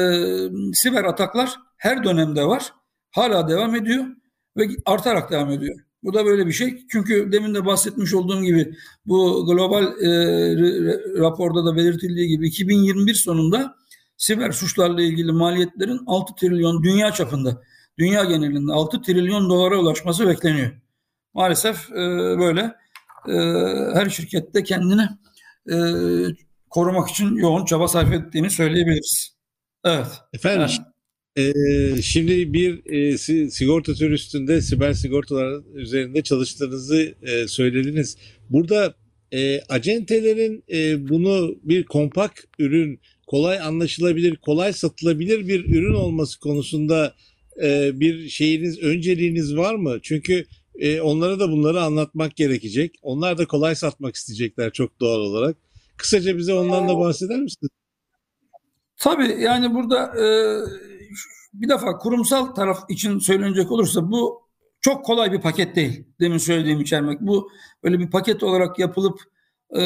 siber ataklar her dönemde var. Hala devam ediyor ve artarak devam ediyor. Bu da böyle bir şey. Çünkü demin de bahsetmiş olduğum gibi bu global e, raporda da belirtildiği gibi 2021 sonunda siber suçlarla ilgili maliyetlerin 6 trilyon dünya çapında dünya genelinde 6 trilyon dolara ulaşması bekleniyor. Maalesef e, böyle e, her şirkette kendini e, korumak için yoğun çaba sarf ettiğini söyleyebiliriz. Evet. Efendim yani. e, şimdi bir e, sigortatör üstünde siber sigortalar üzerinde çalıştığınızı e, söylediniz. Burada e, acentelerin e, bunu bir kompakt ürün, kolay anlaşılabilir, kolay satılabilir bir ürün olması konusunda e, bir şeyiniz, önceliğiniz var mı? Çünkü e, onlara da bunları anlatmak gerekecek. Onlar da kolay satmak isteyecekler çok doğal olarak. Kısaca bize ondan da bahseder misiniz? Tabii yani burada e, bir defa kurumsal taraf için söylenecek olursa bu çok kolay bir paket değil. Demin söylediğim içermek. Bu böyle bir paket olarak yapılıp e,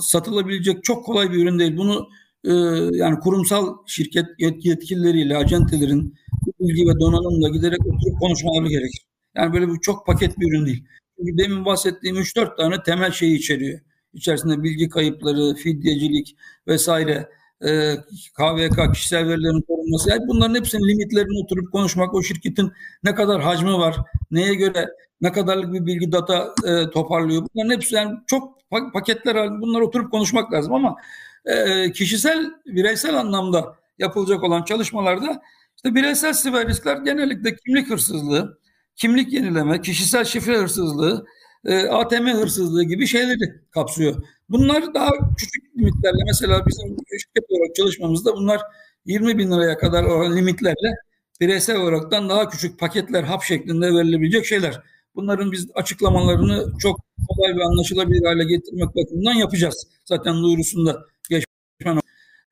satılabilecek çok kolay bir ürün değil. Bunu e, yani kurumsal şirket yetkilileriyle, acentelerin bilgi ve donanımla giderek konuşmaları gerekir. Yani böyle bir çok paket bir ürün değil. Çünkü demin bahsettiğim 3-4 tane temel şeyi içeriyor. İçerisinde bilgi kayıpları, fidyecilik vesaire e, KVK kişisel verilerin korunması. Yani bunların hepsinin limitlerini oturup konuşmak, o şirketin ne kadar hacmi var, neye göre ne kadarlık bir bilgi data e, toparlıyor. Bunların hepsi yani çok paketler halinde bunları oturup konuşmak lazım ama e, kişisel, bireysel anlamda yapılacak olan çalışmalarda işte bireysel siber riskler genellikle kimlik hırsızlığı, kimlik yenileme, kişisel şifre hırsızlığı, e, ATM hırsızlığı gibi şeyleri kapsıyor. Bunlar daha küçük limitlerle mesela bizim şirket olarak çalışmamızda bunlar 20 bin liraya kadar olan limitlerle bireysel olaraktan daha küçük paketler hap şeklinde verilebilecek şeyler. Bunların biz açıklamalarını çok kolay ve anlaşılabilir hale getirmek bakımından yapacağız. Zaten duyurusunda geçmen.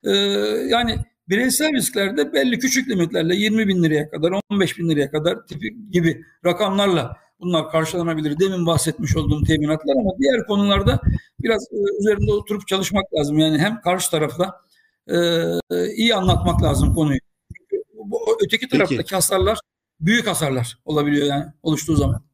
Ee, yani bireysel risklerde belli küçük limitlerle 20 bin liraya kadar 15 bin liraya kadar tipi gibi rakamlarla bunlar karşılanabilir. Demin bahsetmiş olduğum teminatlar ama diğer konularda biraz e, üzerinde oturup çalışmak lazım. Yani hem karşı tarafla e, iyi anlatmak lazım konuyu. Öteki taraftaki Peki. hasarlar büyük hasarlar olabiliyor yani oluştuğu zaman.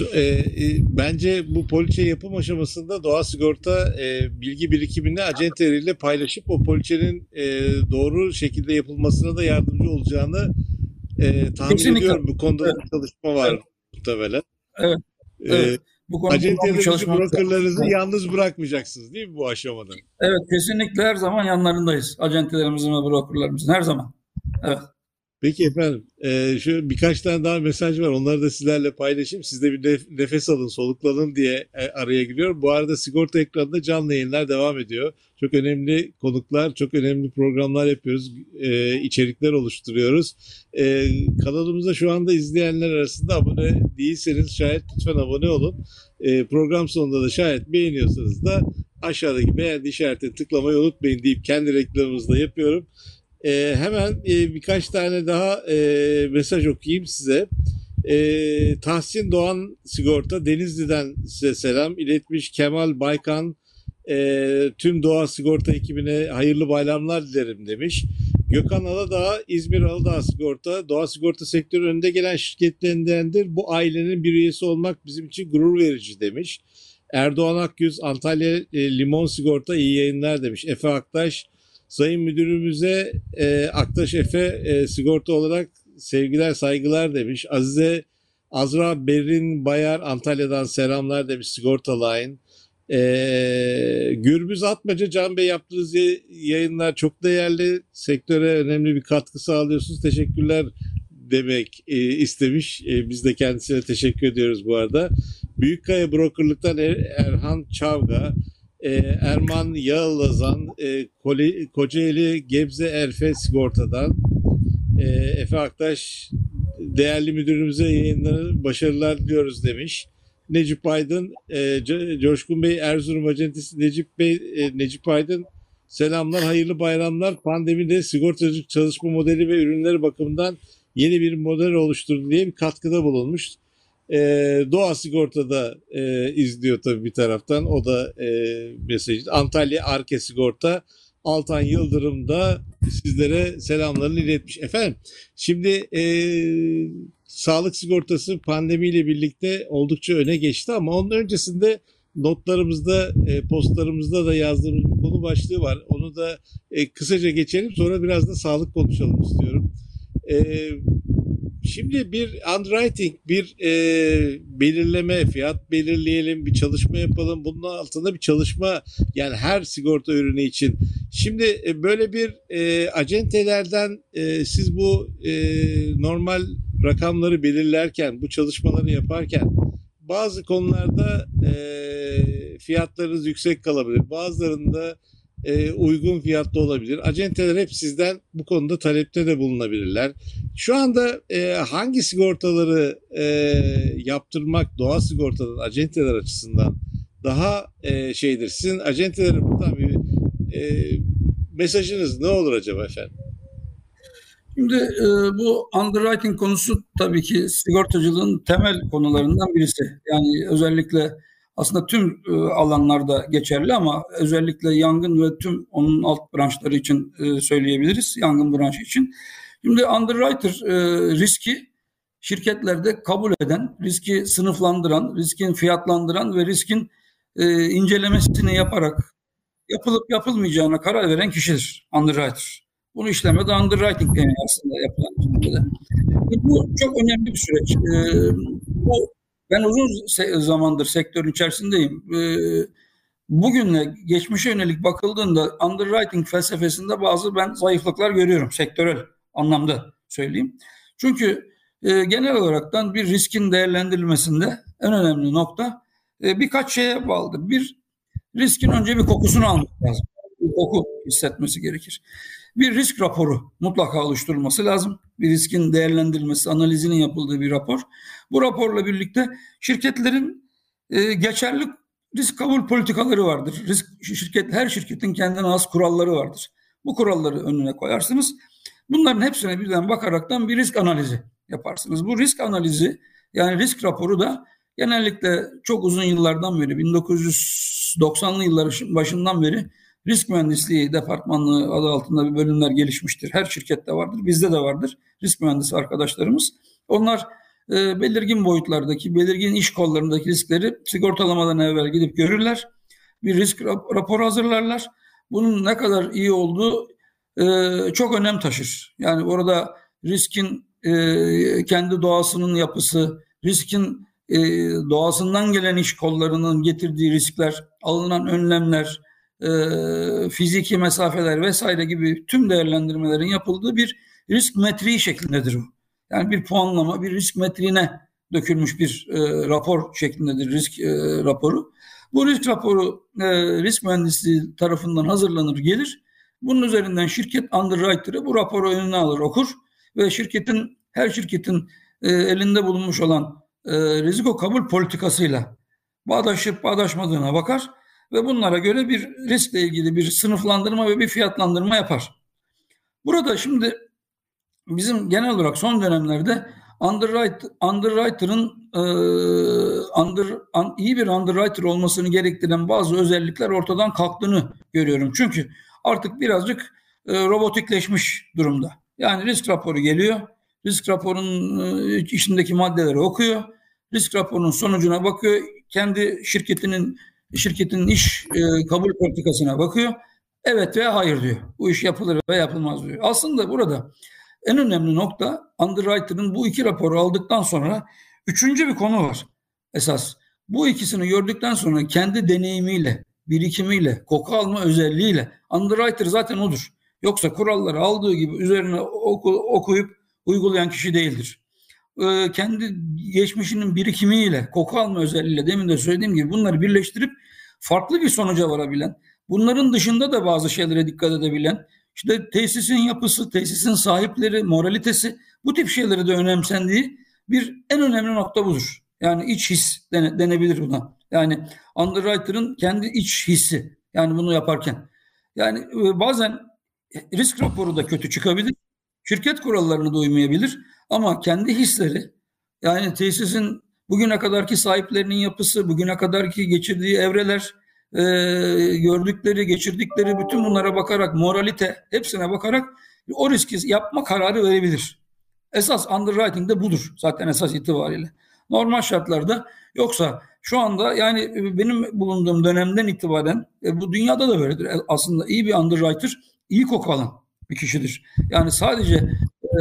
E, e, bence bu poliçe yapım aşamasında doğa sigorta e, bilgi birikimini acenteleriyle paylaşıp o poliçenin e, doğru şekilde yapılmasına da yardımcı olacağını e, tahmin Kesinlikle. ediyorum. Bu konuda evet. çalışma var evet. muhtemelen. Evet. E, evet. Bu konuda Acentelerinizi, brokerlarınızı yalnız bırakmayacaksınız değil mi bu aşamada? Evet kesinlikle her zaman yanlarındayız. Acentelerimizin ve brokerlarımızın her zaman. Evet. Peki efendim. E, şu birkaç tane daha mesaj var. Onları da sizlerle paylaşayım. Siz de bir nefes alın, soluklanın diye e, araya giriyorum. Bu arada sigorta ekranında canlı yayınlar devam ediyor. Çok önemli konuklar, çok önemli programlar yapıyoruz. E, içerikler oluşturuyoruz. E, kanalımıza şu anda izleyenler arasında abone değilseniz şayet lütfen abone olun. E, program sonunda da şayet beğeniyorsanız da aşağıdaki beğendi işaretini tıklamayı unutmayın deyip kendi reklamımızı da yapıyorum. E, hemen e, birkaç tane daha e, mesaj okuyayım size. E, Tahsin Doğan Sigorta Denizli'den size selam iletmiş. Kemal Baykan e, tüm Doğa Sigorta ekibine hayırlı bayramlar dilerim demiş. Gökhan Aladağ, İzmir Aladağ Sigorta, Doğa Sigorta sektörü önünde gelen şirketlerindendir. Bu ailenin bir üyesi olmak bizim için gurur verici demiş. Erdoğan Akyüz, Antalya e, Limon Sigorta iyi yayınlar demiş. Efe Aktaş, Sayın Müdürümüze e, Aktaş Efe e, sigorta olarak sevgiler saygılar demiş. Azize Azra Berin Bayar Antalya'dan selamlar demiş Sigorta Line. E, Gürbüz Atmaca Can Bey yaptığınız yayınlar çok değerli. Sektöre önemli bir katkı sağlıyorsunuz. Teşekkürler demek e, istemiş. E, biz de kendisine teşekkür ediyoruz bu arada. Büyükkaya Brokerlık'tan er, Erhan Çavga, e, Erman Yağlazan, e, Kocaeli Gebze Erfe Sigorta'dan, e, Efe Aktaş değerli müdürümüze yayınları başarılar diliyoruz demiş. Necip Aydın, e, Coşkun Bey Erzurum Acentesi Necip Bey, e, Necip Aydın selamlar, hayırlı bayramlar. Pandemide sigortacılık çalışma modeli ve ürünleri bakımından yeni bir model oluşturdu diye bir katkıda bulunmuş. E, Doğa Sigorta'da e, izliyor tabii bir taraftan. O da e, mesaj. Antalya Arke Sigorta. Altan Yıldırım da sizlere selamlarını iletmiş. Efendim şimdi e, sağlık sigortası pandemiyle birlikte oldukça öne geçti ama onun öncesinde notlarımızda, e, postlarımızda da yazdığımız bir konu başlığı var. Onu da e, kısaca geçelim sonra biraz da sağlık konuşalım istiyorum. E, Şimdi bir underwriting, bir e, belirleme, fiyat belirleyelim, bir çalışma yapalım. Bunun altında bir çalışma yani her sigorta ürünü için. Şimdi e, böyle bir e, acentelerden e, siz bu e, normal rakamları belirlerken, bu çalışmaları yaparken bazı konularda e, fiyatlarınız yüksek kalabilir. Bazılarında e, uygun fiyatlı olabilir. Acenteler hep sizden bu konuda talepte de bulunabilirler. Şu anda e, hangi sigortaları e, yaptırmak doğa sigortadan acenteler açısından daha e, şeydir? Sizin acentelere buradan bir e, mesajınız ne olur acaba efendim? Şimdi e, bu underwriting konusu tabii ki sigortacılığın temel konularından birisi. Yani özellikle aslında tüm e, alanlarda geçerli ama özellikle yangın ve tüm onun alt branşları için e, söyleyebiliriz. Yangın branşı için. Şimdi underwriter e, riski şirketlerde kabul eden, riski sınıflandıran, riskin fiyatlandıran ve riskin incelemesini yaparak yapılıp yapılmayacağına karar veren kişidir. Underwriter. Bunu işleme de underwriting deniyor aslında yapılan. Bu çok önemli bir süreç. Bu ben uzun zamandır sektörün içerisindeyim. Ee, bugünle geçmişe yönelik bakıldığında underwriting felsefesinde bazı ben zayıflıklar görüyorum sektörel anlamda söyleyeyim. Çünkü e, genel olaraktan bir riskin değerlendirilmesinde en önemli nokta e, birkaç şeye bağlıdır. Bir riskin önce bir kokusunu almak lazım. Bir koku hissetmesi gerekir. Bir risk raporu mutlaka oluşturulması lazım. Bir riskin değerlendirilmesi, analizinin yapıldığı bir rapor. Bu raporla birlikte şirketlerin e, geçerli risk kabul politikaları vardır. Risk şirket her şirketin kendine has kuralları vardır. Bu kuralları önüne koyarsınız. Bunların hepsine birden bakaraktan bir risk analizi yaparsınız. Bu risk analizi yani risk raporu da genellikle çok uzun yıllardan beri 1990'lı yılların başından beri risk mühendisliği departmanlığı adı altında bir bölümler gelişmiştir. Her şirkette vardır, bizde de vardır risk mühendisi arkadaşlarımız. Onlar e, belirgin boyutlardaki, belirgin iş kollarındaki riskleri sigortalamadan evvel gidip görürler. Bir risk raporu hazırlarlar. Bunun ne kadar iyi olduğu e, çok önem taşır. Yani orada riskin e, kendi doğasının yapısı, riskin e, doğasından gelen iş kollarının getirdiği riskler, alınan önlemler, e, fiziki mesafeler vesaire gibi tüm değerlendirmelerin yapıldığı bir risk metriği şeklindedir bu. Yani bir puanlama, bir risk metriğine dökülmüş bir e, rapor şeklindedir risk e, raporu. Bu risk raporu e, risk mühendisliği tarafından hazırlanır gelir. Bunun üzerinden şirket underwriter'ı bu raporu önüne alır okur ve şirketin her şirketin e, elinde bulunmuş olan e, riziko kabul politikasıyla bağdaşıp bağdaşmadığına bakar ve bunlara göre bir riskle ilgili bir sınıflandırma ve bir fiyatlandırma yapar. Burada şimdi bizim genel olarak son dönemlerde underwriter, underwriter'ın e, under, un, iyi bir underwriter olmasını gerektiren bazı özellikler ortadan kalktığını görüyorum. Çünkü artık birazcık e, robotikleşmiş durumda. Yani risk raporu geliyor. Risk raporunun e, içindeki maddeleri okuyor. Risk raporunun sonucuna bakıyor. Kendi şirketinin şirketin iş e, kabul politikasına bakıyor. Evet veya hayır diyor. Bu iş yapılır veya yapılmaz diyor. Aslında burada en önemli nokta underwriter'ın bu iki raporu aldıktan sonra üçüncü bir konu var. Esas bu ikisini gördükten sonra kendi deneyimiyle, birikimiyle, koku alma özelliğiyle underwriter zaten odur. Yoksa kuralları aldığı gibi üzerine oku, okuyup uygulayan kişi değildir. Ee, kendi geçmişinin birikimiyle, koku alma özelliğiyle demin de söylediğim gibi bunları birleştirip farklı bir sonuca varabilen, bunların dışında da bazı şeylere dikkat edebilen, işte tesisin yapısı, tesisin sahipleri, moralitesi bu tip şeyleri de önemsendiği bir en önemli nokta budur. Yani iç his dene, denebilir buna. Yani underwriter'ın kendi iç hissi. Yani bunu yaparken. Yani e, bazen risk raporu da kötü çıkabilir. Şirket kurallarını da uymayabilir. Ama kendi hisleri yani tesisin bugüne kadarki sahiplerinin yapısı, bugüne kadarki geçirdiği evreler, e, gördükleri, geçirdikleri bütün bunlara bakarak, moralite hepsine bakarak o riski yapma kararı verebilir. Esas underwriting de budur zaten esas itibariyle. Normal şartlarda yoksa şu anda yani benim bulunduğum dönemden itibaren e, bu dünyada da böyledir. E, aslında iyi bir underwriter iyi koku alan bir kişidir. Yani sadece e,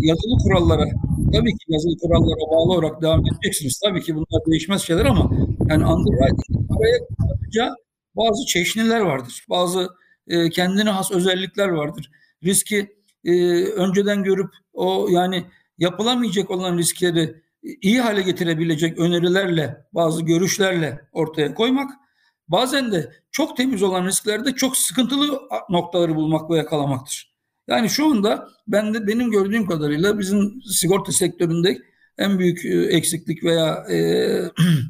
yazılı kurallara tabii ki yazılı kurallara bağlı olarak devam edeceksiniz. Tabii ki bunlar değişmez şeyler ama yani underwriting araya katacağı bazı çeşniler vardır. Bazı e, kendine has özellikler vardır. Riski e, önceden görüp o yani yapılamayacak olan riskleri iyi hale getirebilecek önerilerle, bazı görüşlerle ortaya koymak. Bazen de çok temiz olan risklerde çok sıkıntılı noktaları bulmak ve yakalamaktır. Yani şu anda ben de benim gördüğüm kadarıyla bizim sigorta sektöründe en büyük e, eksiklik veya e,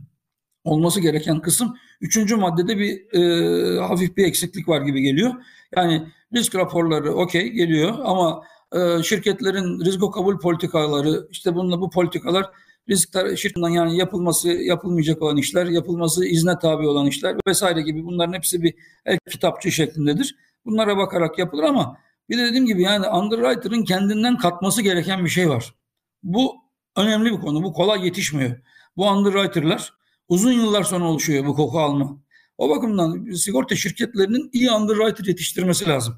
(clears throat) olması gereken kısım üçüncü maddede bir e, hafif bir eksiklik var gibi geliyor. Yani risk raporları okey geliyor ama e, şirketlerin risk kabul politikaları işte bununla bu politikalar risk şirketinden yani yapılması yapılmayacak olan işler, yapılması izne tabi olan işler vesaire gibi bunların hepsi bir el kitapçı şeklindedir. Bunlara bakarak yapılır ama bir de dediğim gibi yani underwriter'ın kendinden katması gereken bir şey var. Bu önemli bir konu. Bu kolay yetişmiyor. Bu underwriter'lar uzun yıllar sonra oluşuyor bu koku alma. O bakımdan sigorta şirketlerinin iyi underwriter yetiştirmesi lazım.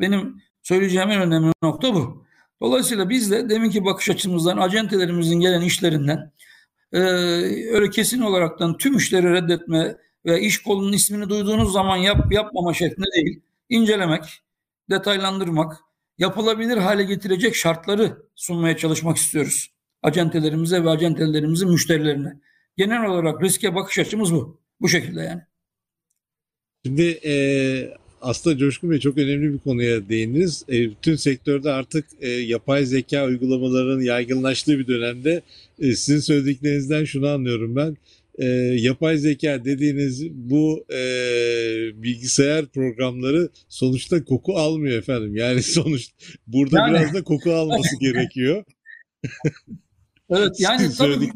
Benim söyleyeceğim en önemli nokta bu. Dolayısıyla biz de deminki bakış açımızdan, acentelerimizin gelen işlerinden e, öyle kesin olaraktan tüm işleri reddetme ve iş kolunun ismini duyduğunuz zaman yap yapmama şeklinde değil, incelemek, detaylandırmak, yapılabilir hale getirecek şartları sunmaya çalışmak istiyoruz. Acentelerimize ve acentelerimizin müşterilerine. Genel olarak riske bakış açımız bu. Bu şekilde yani. Şimdi e, aslında Coşkun Bey çok önemli bir konuya değindiniz. E, bütün sektörde artık e, yapay zeka uygulamalarının yaygınlaştığı bir dönemde e, sizin söylediklerinizden şunu anlıyorum ben. E, yapay zeka dediğiniz bu e, bilgisayar programları sonuçta koku almıyor efendim. Yani (laughs) sonuç burada yani... biraz da koku alması (laughs) gerekiyor. Evet (laughs) yani tabii e,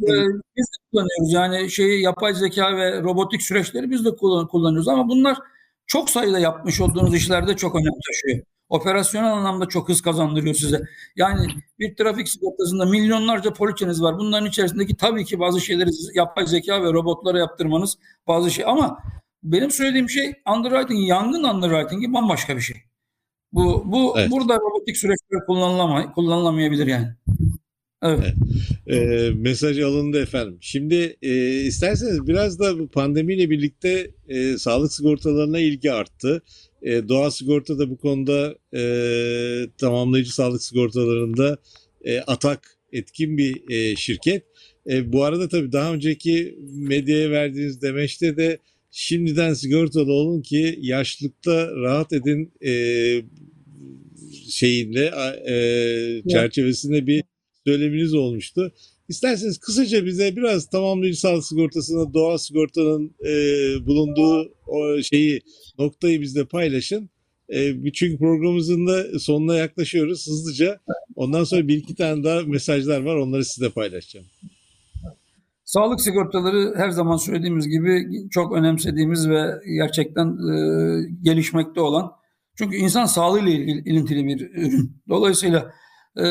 biz de kullanıyoruz yani şeyi yapay zeka ve robotik süreçleri biz de kullanıyoruz ama bunlar çok sayıda yapmış olduğunuz işlerde çok önem taşıyor. Operasyonel anlamda çok hız kazandırıyor size. Yani bir trafik sigortasında milyonlarca poliçeniz var. Bunların içerisindeki tabii ki bazı şeyleri yapay zeka ve robotlara yaptırmanız bazı şey ama benim söylediğim şey underwriting, yangın underwriting'i bambaşka bir şey. Bu bu evet. burada robotik süreçler kullanılamay kullanılamayabilir yani. Evet. E, mesaj alındı efendim. Şimdi e, isterseniz biraz da bu pandemiyle birlikte e, sağlık sigortalarına ilgi arttı. E, doğa sigorta da bu konuda e, tamamlayıcı sağlık sigortalarında e, atak etkin bir e, şirket. E, bu arada tabii daha önceki medyaya verdiğiniz demeçte de şimdiden sigortalı olun ki yaşlılıkta rahat edin e, şeyinde e, çerçevesinde bir söyleminiz olmuştu. İsterseniz kısaca bize biraz tamamlayıcı sağlık sigortasına doğa sigortanın e, bulunduğu o şeyi noktayı bizle paylaşın. E, çünkü programımızın da sonuna yaklaşıyoruz hızlıca. Ondan sonra bir iki tane daha mesajlar var onları size paylaşacağım. Sağlık sigortaları her zaman söylediğimiz gibi çok önemsediğimiz ve gerçekten e, gelişmekte olan çünkü insan sağlığıyla ilgili, ilintili bir ürün. Dolayısıyla e,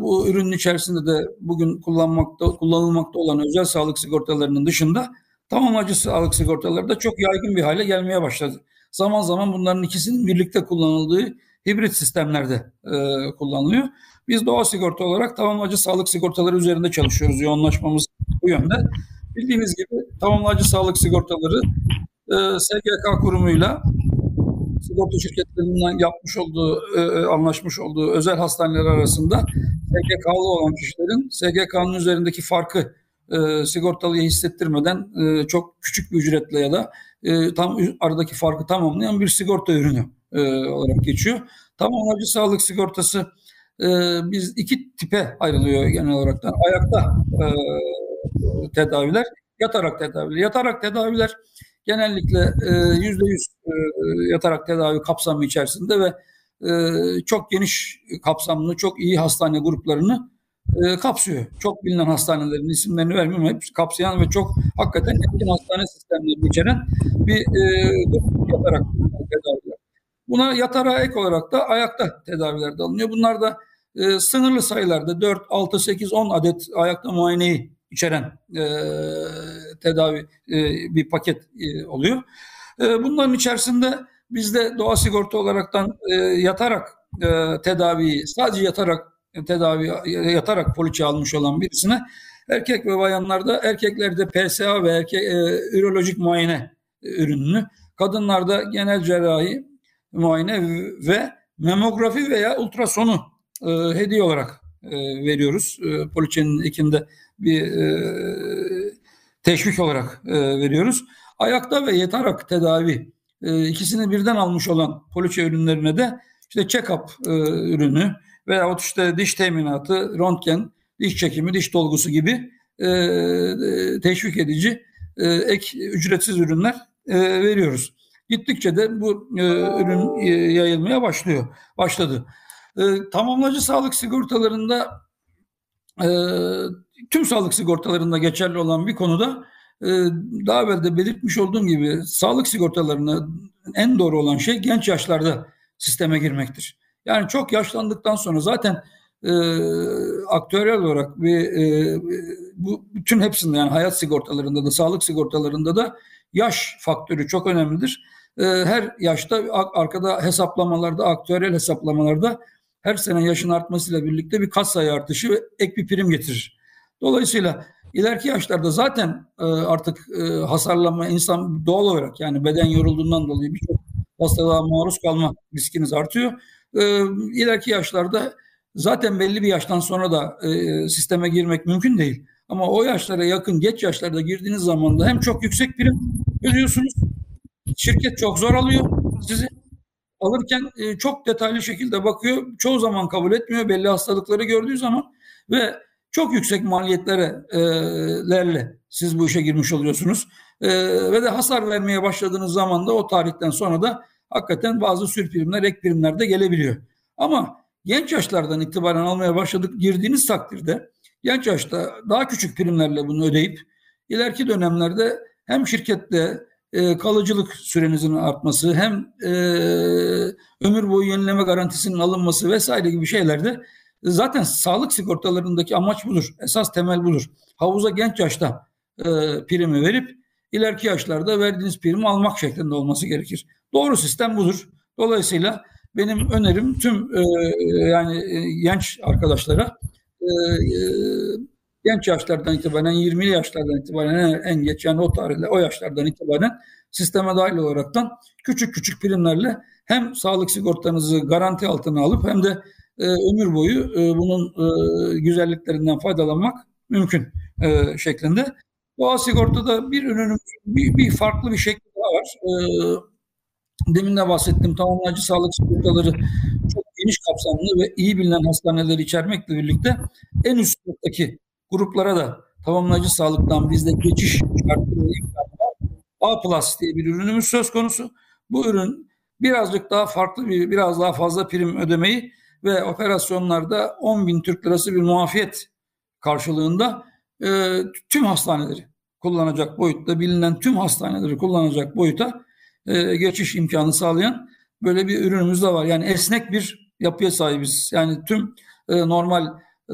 bu ürünün içerisinde de bugün kullanmakta kullanılmakta olan özel sağlık sigortalarının dışında tamamlayıcı sağlık sigortaları da çok yaygın bir hale gelmeye başladı. Zaman zaman bunların ikisinin birlikte kullanıldığı hibrit sistemlerde e, kullanılıyor. Biz doğa sigorta olarak tamamlayıcı sağlık sigortaları üzerinde çalışıyoruz. Yoğunlaşmamız bu yönde. Bildiğiniz gibi tamamlayıcı sağlık sigortaları e, SGK kurumuyla sigorta şirketlerinden yapmış olduğu, e, e, anlaşmış olduğu özel hastaneler arasında SGK'lı olan kişilerin SGK'nın üzerindeki farkı e, sigortalıya hissettirmeden e, çok küçük bir ücretle ya da e, tam aradaki farkı tamamlayan bir sigorta ürünü e, olarak geçiyor. Tamamlayıcı sağlık sigortası e, biz iki tipe ayrılıyor genel olarak. Ayakta e, tedaviler, yatarak tedaviler. Yatarak tedaviler genellikle e, yüzde yüz e, yatarak tedavi kapsamı içerisinde ve e, çok geniş kapsamlı, çok iyi hastane gruplarını kapsıyor. Çok bilinen hastanelerin isimlerini vermiyorum. Hepsi kapsayan ve çok hakikaten etkin hastane sistemlerini içeren bir yatarak tedaviler. Buna yatara ek olarak da ayakta tedaviler de alınıyor. Bunlar da sınırlı sayılarda 4, 6, 8, 10 adet ayakta muayeneyi içeren e, tedavi e, bir paket e, oluyor. E, bunların içerisinde bizde doğa sigorta olaraktan yatarak e, tedaviyi sadece yatarak tedavi yatarak poliçe almış olan birisine erkek ve bayanlarda erkeklerde PSA ve erkek ürolojik muayene ürününü kadınlarda genel cerrahi muayene ve memografi veya ultrasonu e, hediye olarak e, veriyoruz. E, poliçenin ekinde bir e, teşvik olarak e, veriyoruz. Ayakta ve yatarak tedavi e, ikisini birden almış olan poliçe ürünlerine de işte check-up e, ürünü veya işte diş teminatı, röntgen, diş çekimi, diş dolgusu gibi e, e, teşvik edici e, ek ücretsiz ürünler e, veriyoruz. Gittikçe de bu e, ürün e, yayılmaya başlıyor, başladı. E, tamamlayıcı sağlık sigortalarında e, tüm sağlık sigortalarında geçerli olan bir konuda e, daha evvel de belirtmiş olduğum gibi sağlık sigortalarına en doğru olan şey genç yaşlarda sisteme girmektir. Yani çok yaşlandıktan sonra zaten e, aktüel olarak bir e, bu bütün hepsinde yani hayat sigortalarında da sağlık sigortalarında da yaş faktörü çok önemlidir. E, her yaşta arkada hesaplamalarda, aktüel hesaplamalarda her sene yaşın artmasıyla birlikte bir kat sayı artışı ve ek bir prim getirir. Dolayısıyla ileriki yaşlarda zaten e, artık e, hasarlanma insan doğal olarak yani beden yorulduğundan dolayı birçok hastalığa maruz kalma riskiniz artıyor. E, ileriki yaşlarda zaten belli bir yaştan sonra da e, sisteme girmek mümkün değil. Ama o yaşlara yakın geç yaşlarda girdiğiniz zaman da hem çok yüksek prim ödüyorsunuz. Şirket çok zor alıyor sizi. Alırken e, çok detaylı şekilde bakıyor. Çoğu zaman kabul etmiyor belli hastalıkları gördüğü zaman ve çok yüksek maliyetlerle siz bu işe girmiş oluyorsunuz. Ve de hasar vermeye başladığınız zaman da o tarihten sonra da hakikaten bazı sürprimler, ek primler de gelebiliyor. Ama genç yaşlardan itibaren almaya başladık girdiğiniz takdirde genç yaşta daha küçük primlerle bunu ödeyip ileriki dönemlerde hem şirkette kalıcılık sürenizin artması hem ömür boyu yenileme garantisinin alınması vesaire gibi şeylerde zaten sağlık sigortalarındaki amaç budur. Esas temel budur. Havuza genç yaşta e, primi verip ileriki yaşlarda verdiğiniz primi almak şeklinde olması gerekir. Doğru sistem budur. Dolayısıyla benim önerim tüm e, yani e, genç arkadaşlara e, e, genç yaşlardan itibaren 20'li yaşlardan itibaren en, geç yani o tarihle o yaşlardan itibaren sisteme dahil olaraktan küçük küçük primlerle hem sağlık sigortanızı garanti altına alıp hem de e, ömür boyu e, bunun e, güzelliklerinden faydalanmak mümkün e, şeklinde. Doğa sigortada bir ürünün bir, bir farklı bir şekli daha var. E, demin de bahsettim tamamlayıcı sağlık sigortaları çok geniş kapsamlı ve iyi bilinen hastaneleri içermekle birlikte en üst sınıftaki gruplara da tamamlayıcı sağlıktan bizde geçiş şartları A Plus diye bir ürünümüz söz konusu. Bu ürün birazcık daha farklı bir, biraz daha fazla prim ödemeyi ve operasyonlarda 10 bin Türk lirası bir muafiyet karşılığında e, tüm hastaneleri kullanacak boyutta, bilinen tüm hastaneleri kullanacak boyuta e, geçiş imkanı sağlayan böyle bir ürünümüz de var. Yani esnek bir yapıya sahibiz. Yani tüm e, normal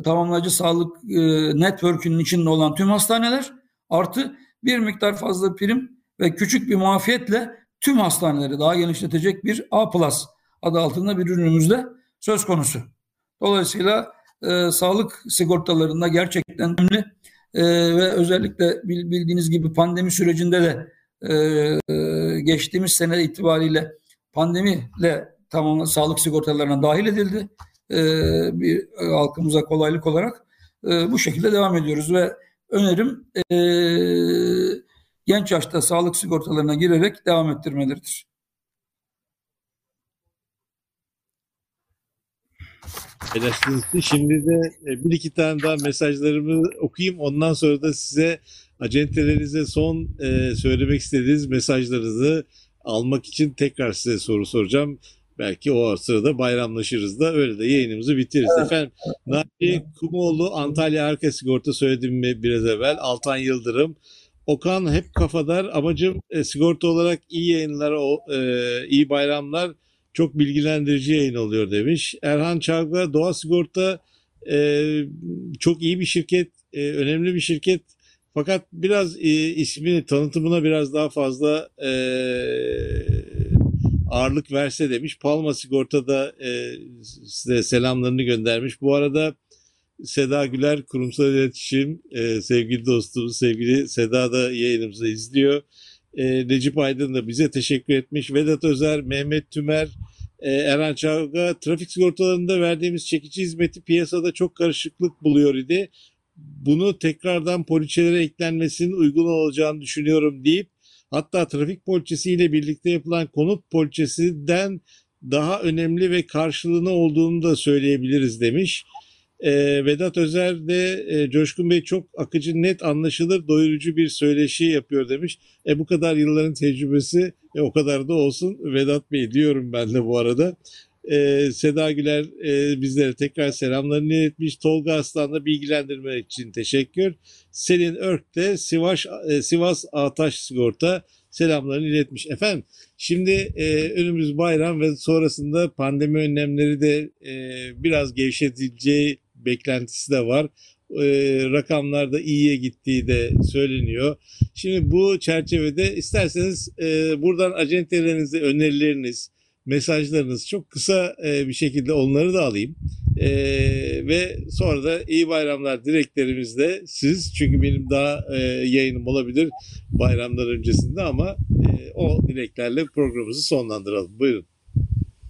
tamamlayıcı sağlık e, network'ünün içinde olan tüm hastaneler artı bir miktar fazla prim ve küçük bir muafiyetle tüm hastaneleri daha genişletecek bir A adı altında bir ürünümüzde söz konusu. Dolayısıyla e, sağlık sigortalarında gerçekten önemli e, ve özellikle bildiğiniz gibi pandemi sürecinde de e, e, geçtiğimiz sene itibariyle pandemiyle tamam sağlık sigortalarına dahil edildi. E, bir e, halkımıza kolaylık olarak e, bu şekilde devam ediyoruz ve önerim e, genç yaşta sağlık sigortalarına girerek devam ettirmeleridir. Paylaştığınız Şimdi de e, bir iki tane daha mesajlarımı okuyayım. Ondan sonra da size acentelerinize son e, söylemek istediğiniz mesajlarınızı almak için tekrar size soru soracağım. Belki o sırada bayramlaşırız da öyle de yayınımızı bitiririz. Evet. Efendim Naci Kumoğlu Antalya Arka Sigorta söyledim mi biraz evvel. Altan Yıldırım. Okan hep kafadar. Amacım e, sigorta olarak iyi yayınlar, o, e, iyi bayramlar çok bilgilendirici yayın oluyor demiş. Erhan Çavga Doğa Sigorta e, çok iyi bir şirket, e, önemli bir şirket. Fakat biraz e, ismini, tanıtımına biraz daha fazla e, ağırlık verse demiş. Palma Sigorta'da e, size selamlarını göndermiş. Bu arada Seda Güler kurumsal iletişim e, sevgili dostumuz sevgili Seda da yayınımızı izliyor. E, Necip Aydın da bize teşekkür etmiş. Vedat Özer, Mehmet Tümer, e, Eren Çavga trafik sigortalarında verdiğimiz çekici hizmeti piyasada çok karışıklık buluyor idi. Bunu tekrardan poliçelere eklenmesinin uygun olacağını düşünüyorum deyip hatta trafik poliçesiyle birlikte yapılan konut poliçesinden daha önemli ve karşılığını olduğunu da söyleyebiliriz demiş. E, Vedat Özer de e, Coşkun Bey çok akıcı, net, anlaşılır, doyurucu bir söyleşi yapıyor demiş. E bu kadar yılların tecrübesi e, o kadar da olsun Vedat Bey diyorum ben de bu arada. E, Seda Güler e, bizlere tekrar selamlarını iletmiş. Tolga Aslan'la bilgilendirme için teşekkür. Selin Örk de Sivas, e, Sivas Ataş Sigorta selamlarını iletmiş. Efendim şimdi e, önümüz bayram ve sonrasında pandemi önlemleri de e, biraz gevşetileceği beklentisi de var. e, rakamlarda iyiye gittiği de söyleniyor. Şimdi bu çerçevede isterseniz e, buradan acentelerinizi, önerileriniz, mesajlarınız çok kısa e, bir şekilde onları da alayım. E, ve sonra da iyi bayramlar dileklerimizle siz çünkü benim daha e, yayınım olabilir bayramlar öncesinde ama e, o dileklerle programımızı sonlandıralım. Buyurun.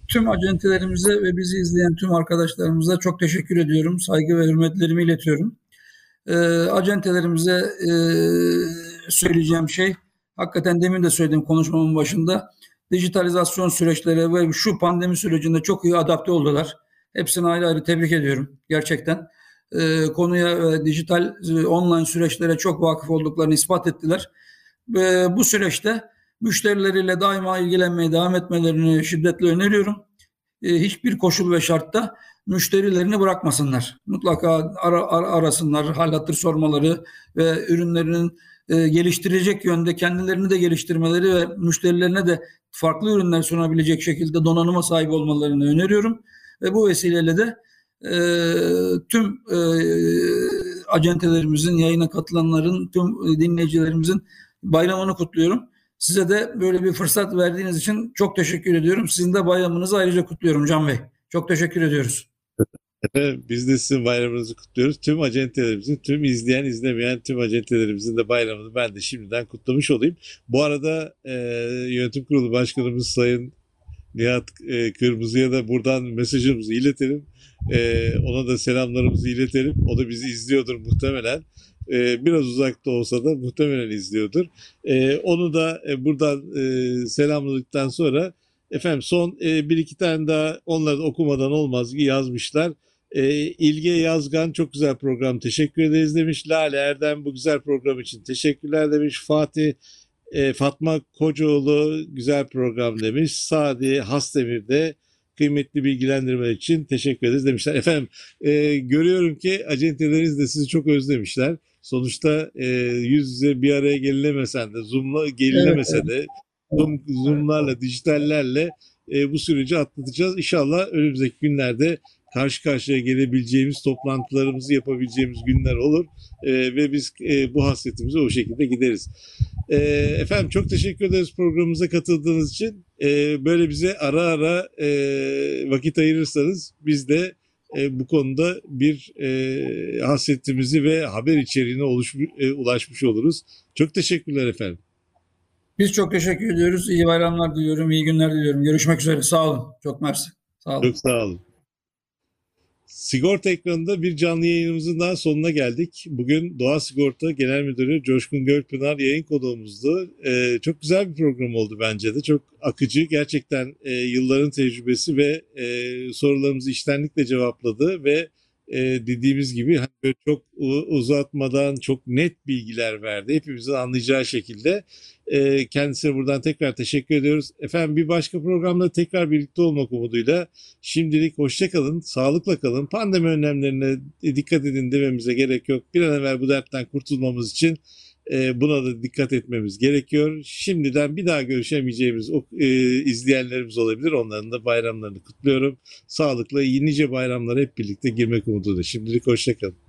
Tüm acentelerimize ve bizi izleyen tüm arkadaşlarımıza çok teşekkür ediyorum. Saygı ve hürmetlerimi iletiyorum. E, acentelerimize e, söyleyeceğim şey, hakikaten demin de söyledim konuşmamın başında, dijitalizasyon süreçleri ve şu pandemi sürecinde çok iyi adapte oldular. Hepsini ayrı ayrı tebrik ediyorum gerçekten. E, konuya ve dijital e, online süreçlere çok vakıf olduklarını ispat ettiler. E, bu süreçte müşterileriyle daima ilgilenmeye devam etmelerini şiddetle öneriyorum. E, hiçbir koşul ve şartta müşterilerini bırakmasınlar. Mutlaka ara, ara, arasınlar, hal hatır sormaları ve ürünlerinin e, geliştirecek yönde kendilerini de geliştirmeleri ve müşterilerine de farklı ürünler sunabilecek şekilde donanıma sahip olmalarını öneriyorum. Ve bu vesileyle de e, tüm e, acentelerimizin, yayına katılanların, tüm dinleyicilerimizin bayramını kutluyorum. Size de böyle bir fırsat verdiğiniz için çok teşekkür ediyorum. Sizin de bayramınızı ayrıca kutluyorum Can Bey. Çok teşekkür ediyoruz. Biz de sizin bayramınızı kutluyoruz. Tüm acentelerimizin, tüm izleyen, izlemeyen tüm acentelerimizin de bayramını ben de şimdiden kutlamış olayım. Bu arada e, yönetim kurulu başkanımız Sayın Nihat e, Kırmızı'ya da buradan mesajımızı iletelim. E, ona da selamlarımızı iletelim. O da bizi izliyordur muhtemelen. E, biraz uzakta olsa da muhtemelen izliyordur. E, onu da e, buradan e, selamladıktan sonra efendim son e, bir iki tane daha onları da okumadan olmaz ki yazmışlar. E, İlge Yazgan çok güzel program teşekkür ederiz demiş. Lale Erdem bu güzel program için teşekkürler demiş. Fatih e, Fatma Kocaoğlu güzel program demiş. Sadi Hasdemir de kıymetli bilgilendirme için teşekkür ederiz demişler. Efendim e, görüyorum ki acenteleriniz de sizi çok özlemişler. Sonuçta e, yüz yüze bir araya gelinemesen de, zoomla gelinemese Evet, de zoom, zoomlarla, dijitallerle e, bu süreci atlatacağız. İnşallah önümüzdeki günlerde karşı karşıya gelebileceğimiz, toplantılarımızı yapabileceğimiz günler olur. E, ve biz e, bu hasretimize o şekilde gideriz. E, efendim çok teşekkür ederiz programımıza katıldığınız için. E, böyle bize ara ara e, vakit ayırırsanız biz de e, bu konuda bir e, hasretimizi ve haber içeriğine oluşmuş, e, ulaşmış oluruz. Çok teşekkürler efendim. Biz çok teşekkür ediyoruz. İyi bayramlar diliyorum, iyi günler diliyorum. Görüşmek üzere. Sağ olun. Çok mersi. Sağ olun. Çok sağ olun. Sigorta ekranında bir canlı yayınımızın daha sonuna geldik. Bugün Doğa Sigorta Genel Müdürü Coşkun Gölpınar yayın konuğumuzdu. Ee, çok güzel bir program oldu bence de. Çok akıcı. Gerçekten e, yılların tecrübesi ve e, sorularımızı içtenlikle cevapladı ve e, dediğimiz gibi hani böyle çok uzatmadan çok net bilgiler verdi. Hepimizin anlayacağı şekilde. E, kendisine buradan tekrar teşekkür ediyoruz. Efendim bir başka programda tekrar birlikte olmak umuduyla şimdilik hoşçakalın, sağlıkla kalın. Pandemi önlemlerine dikkat edin dememize gerek yok. Bir an evvel bu dertten kurtulmamız için e, buna da dikkat etmemiz gerekiyor. Şimdiden bir daha görüşemeyeceğimiz e, izleyenlerimiz olabilir. Onların da bayramlarını kutluyorum. Sağlıkla nice bayramlara hep birlikte girmek umuduyla. Şimdilik hoşçakalın.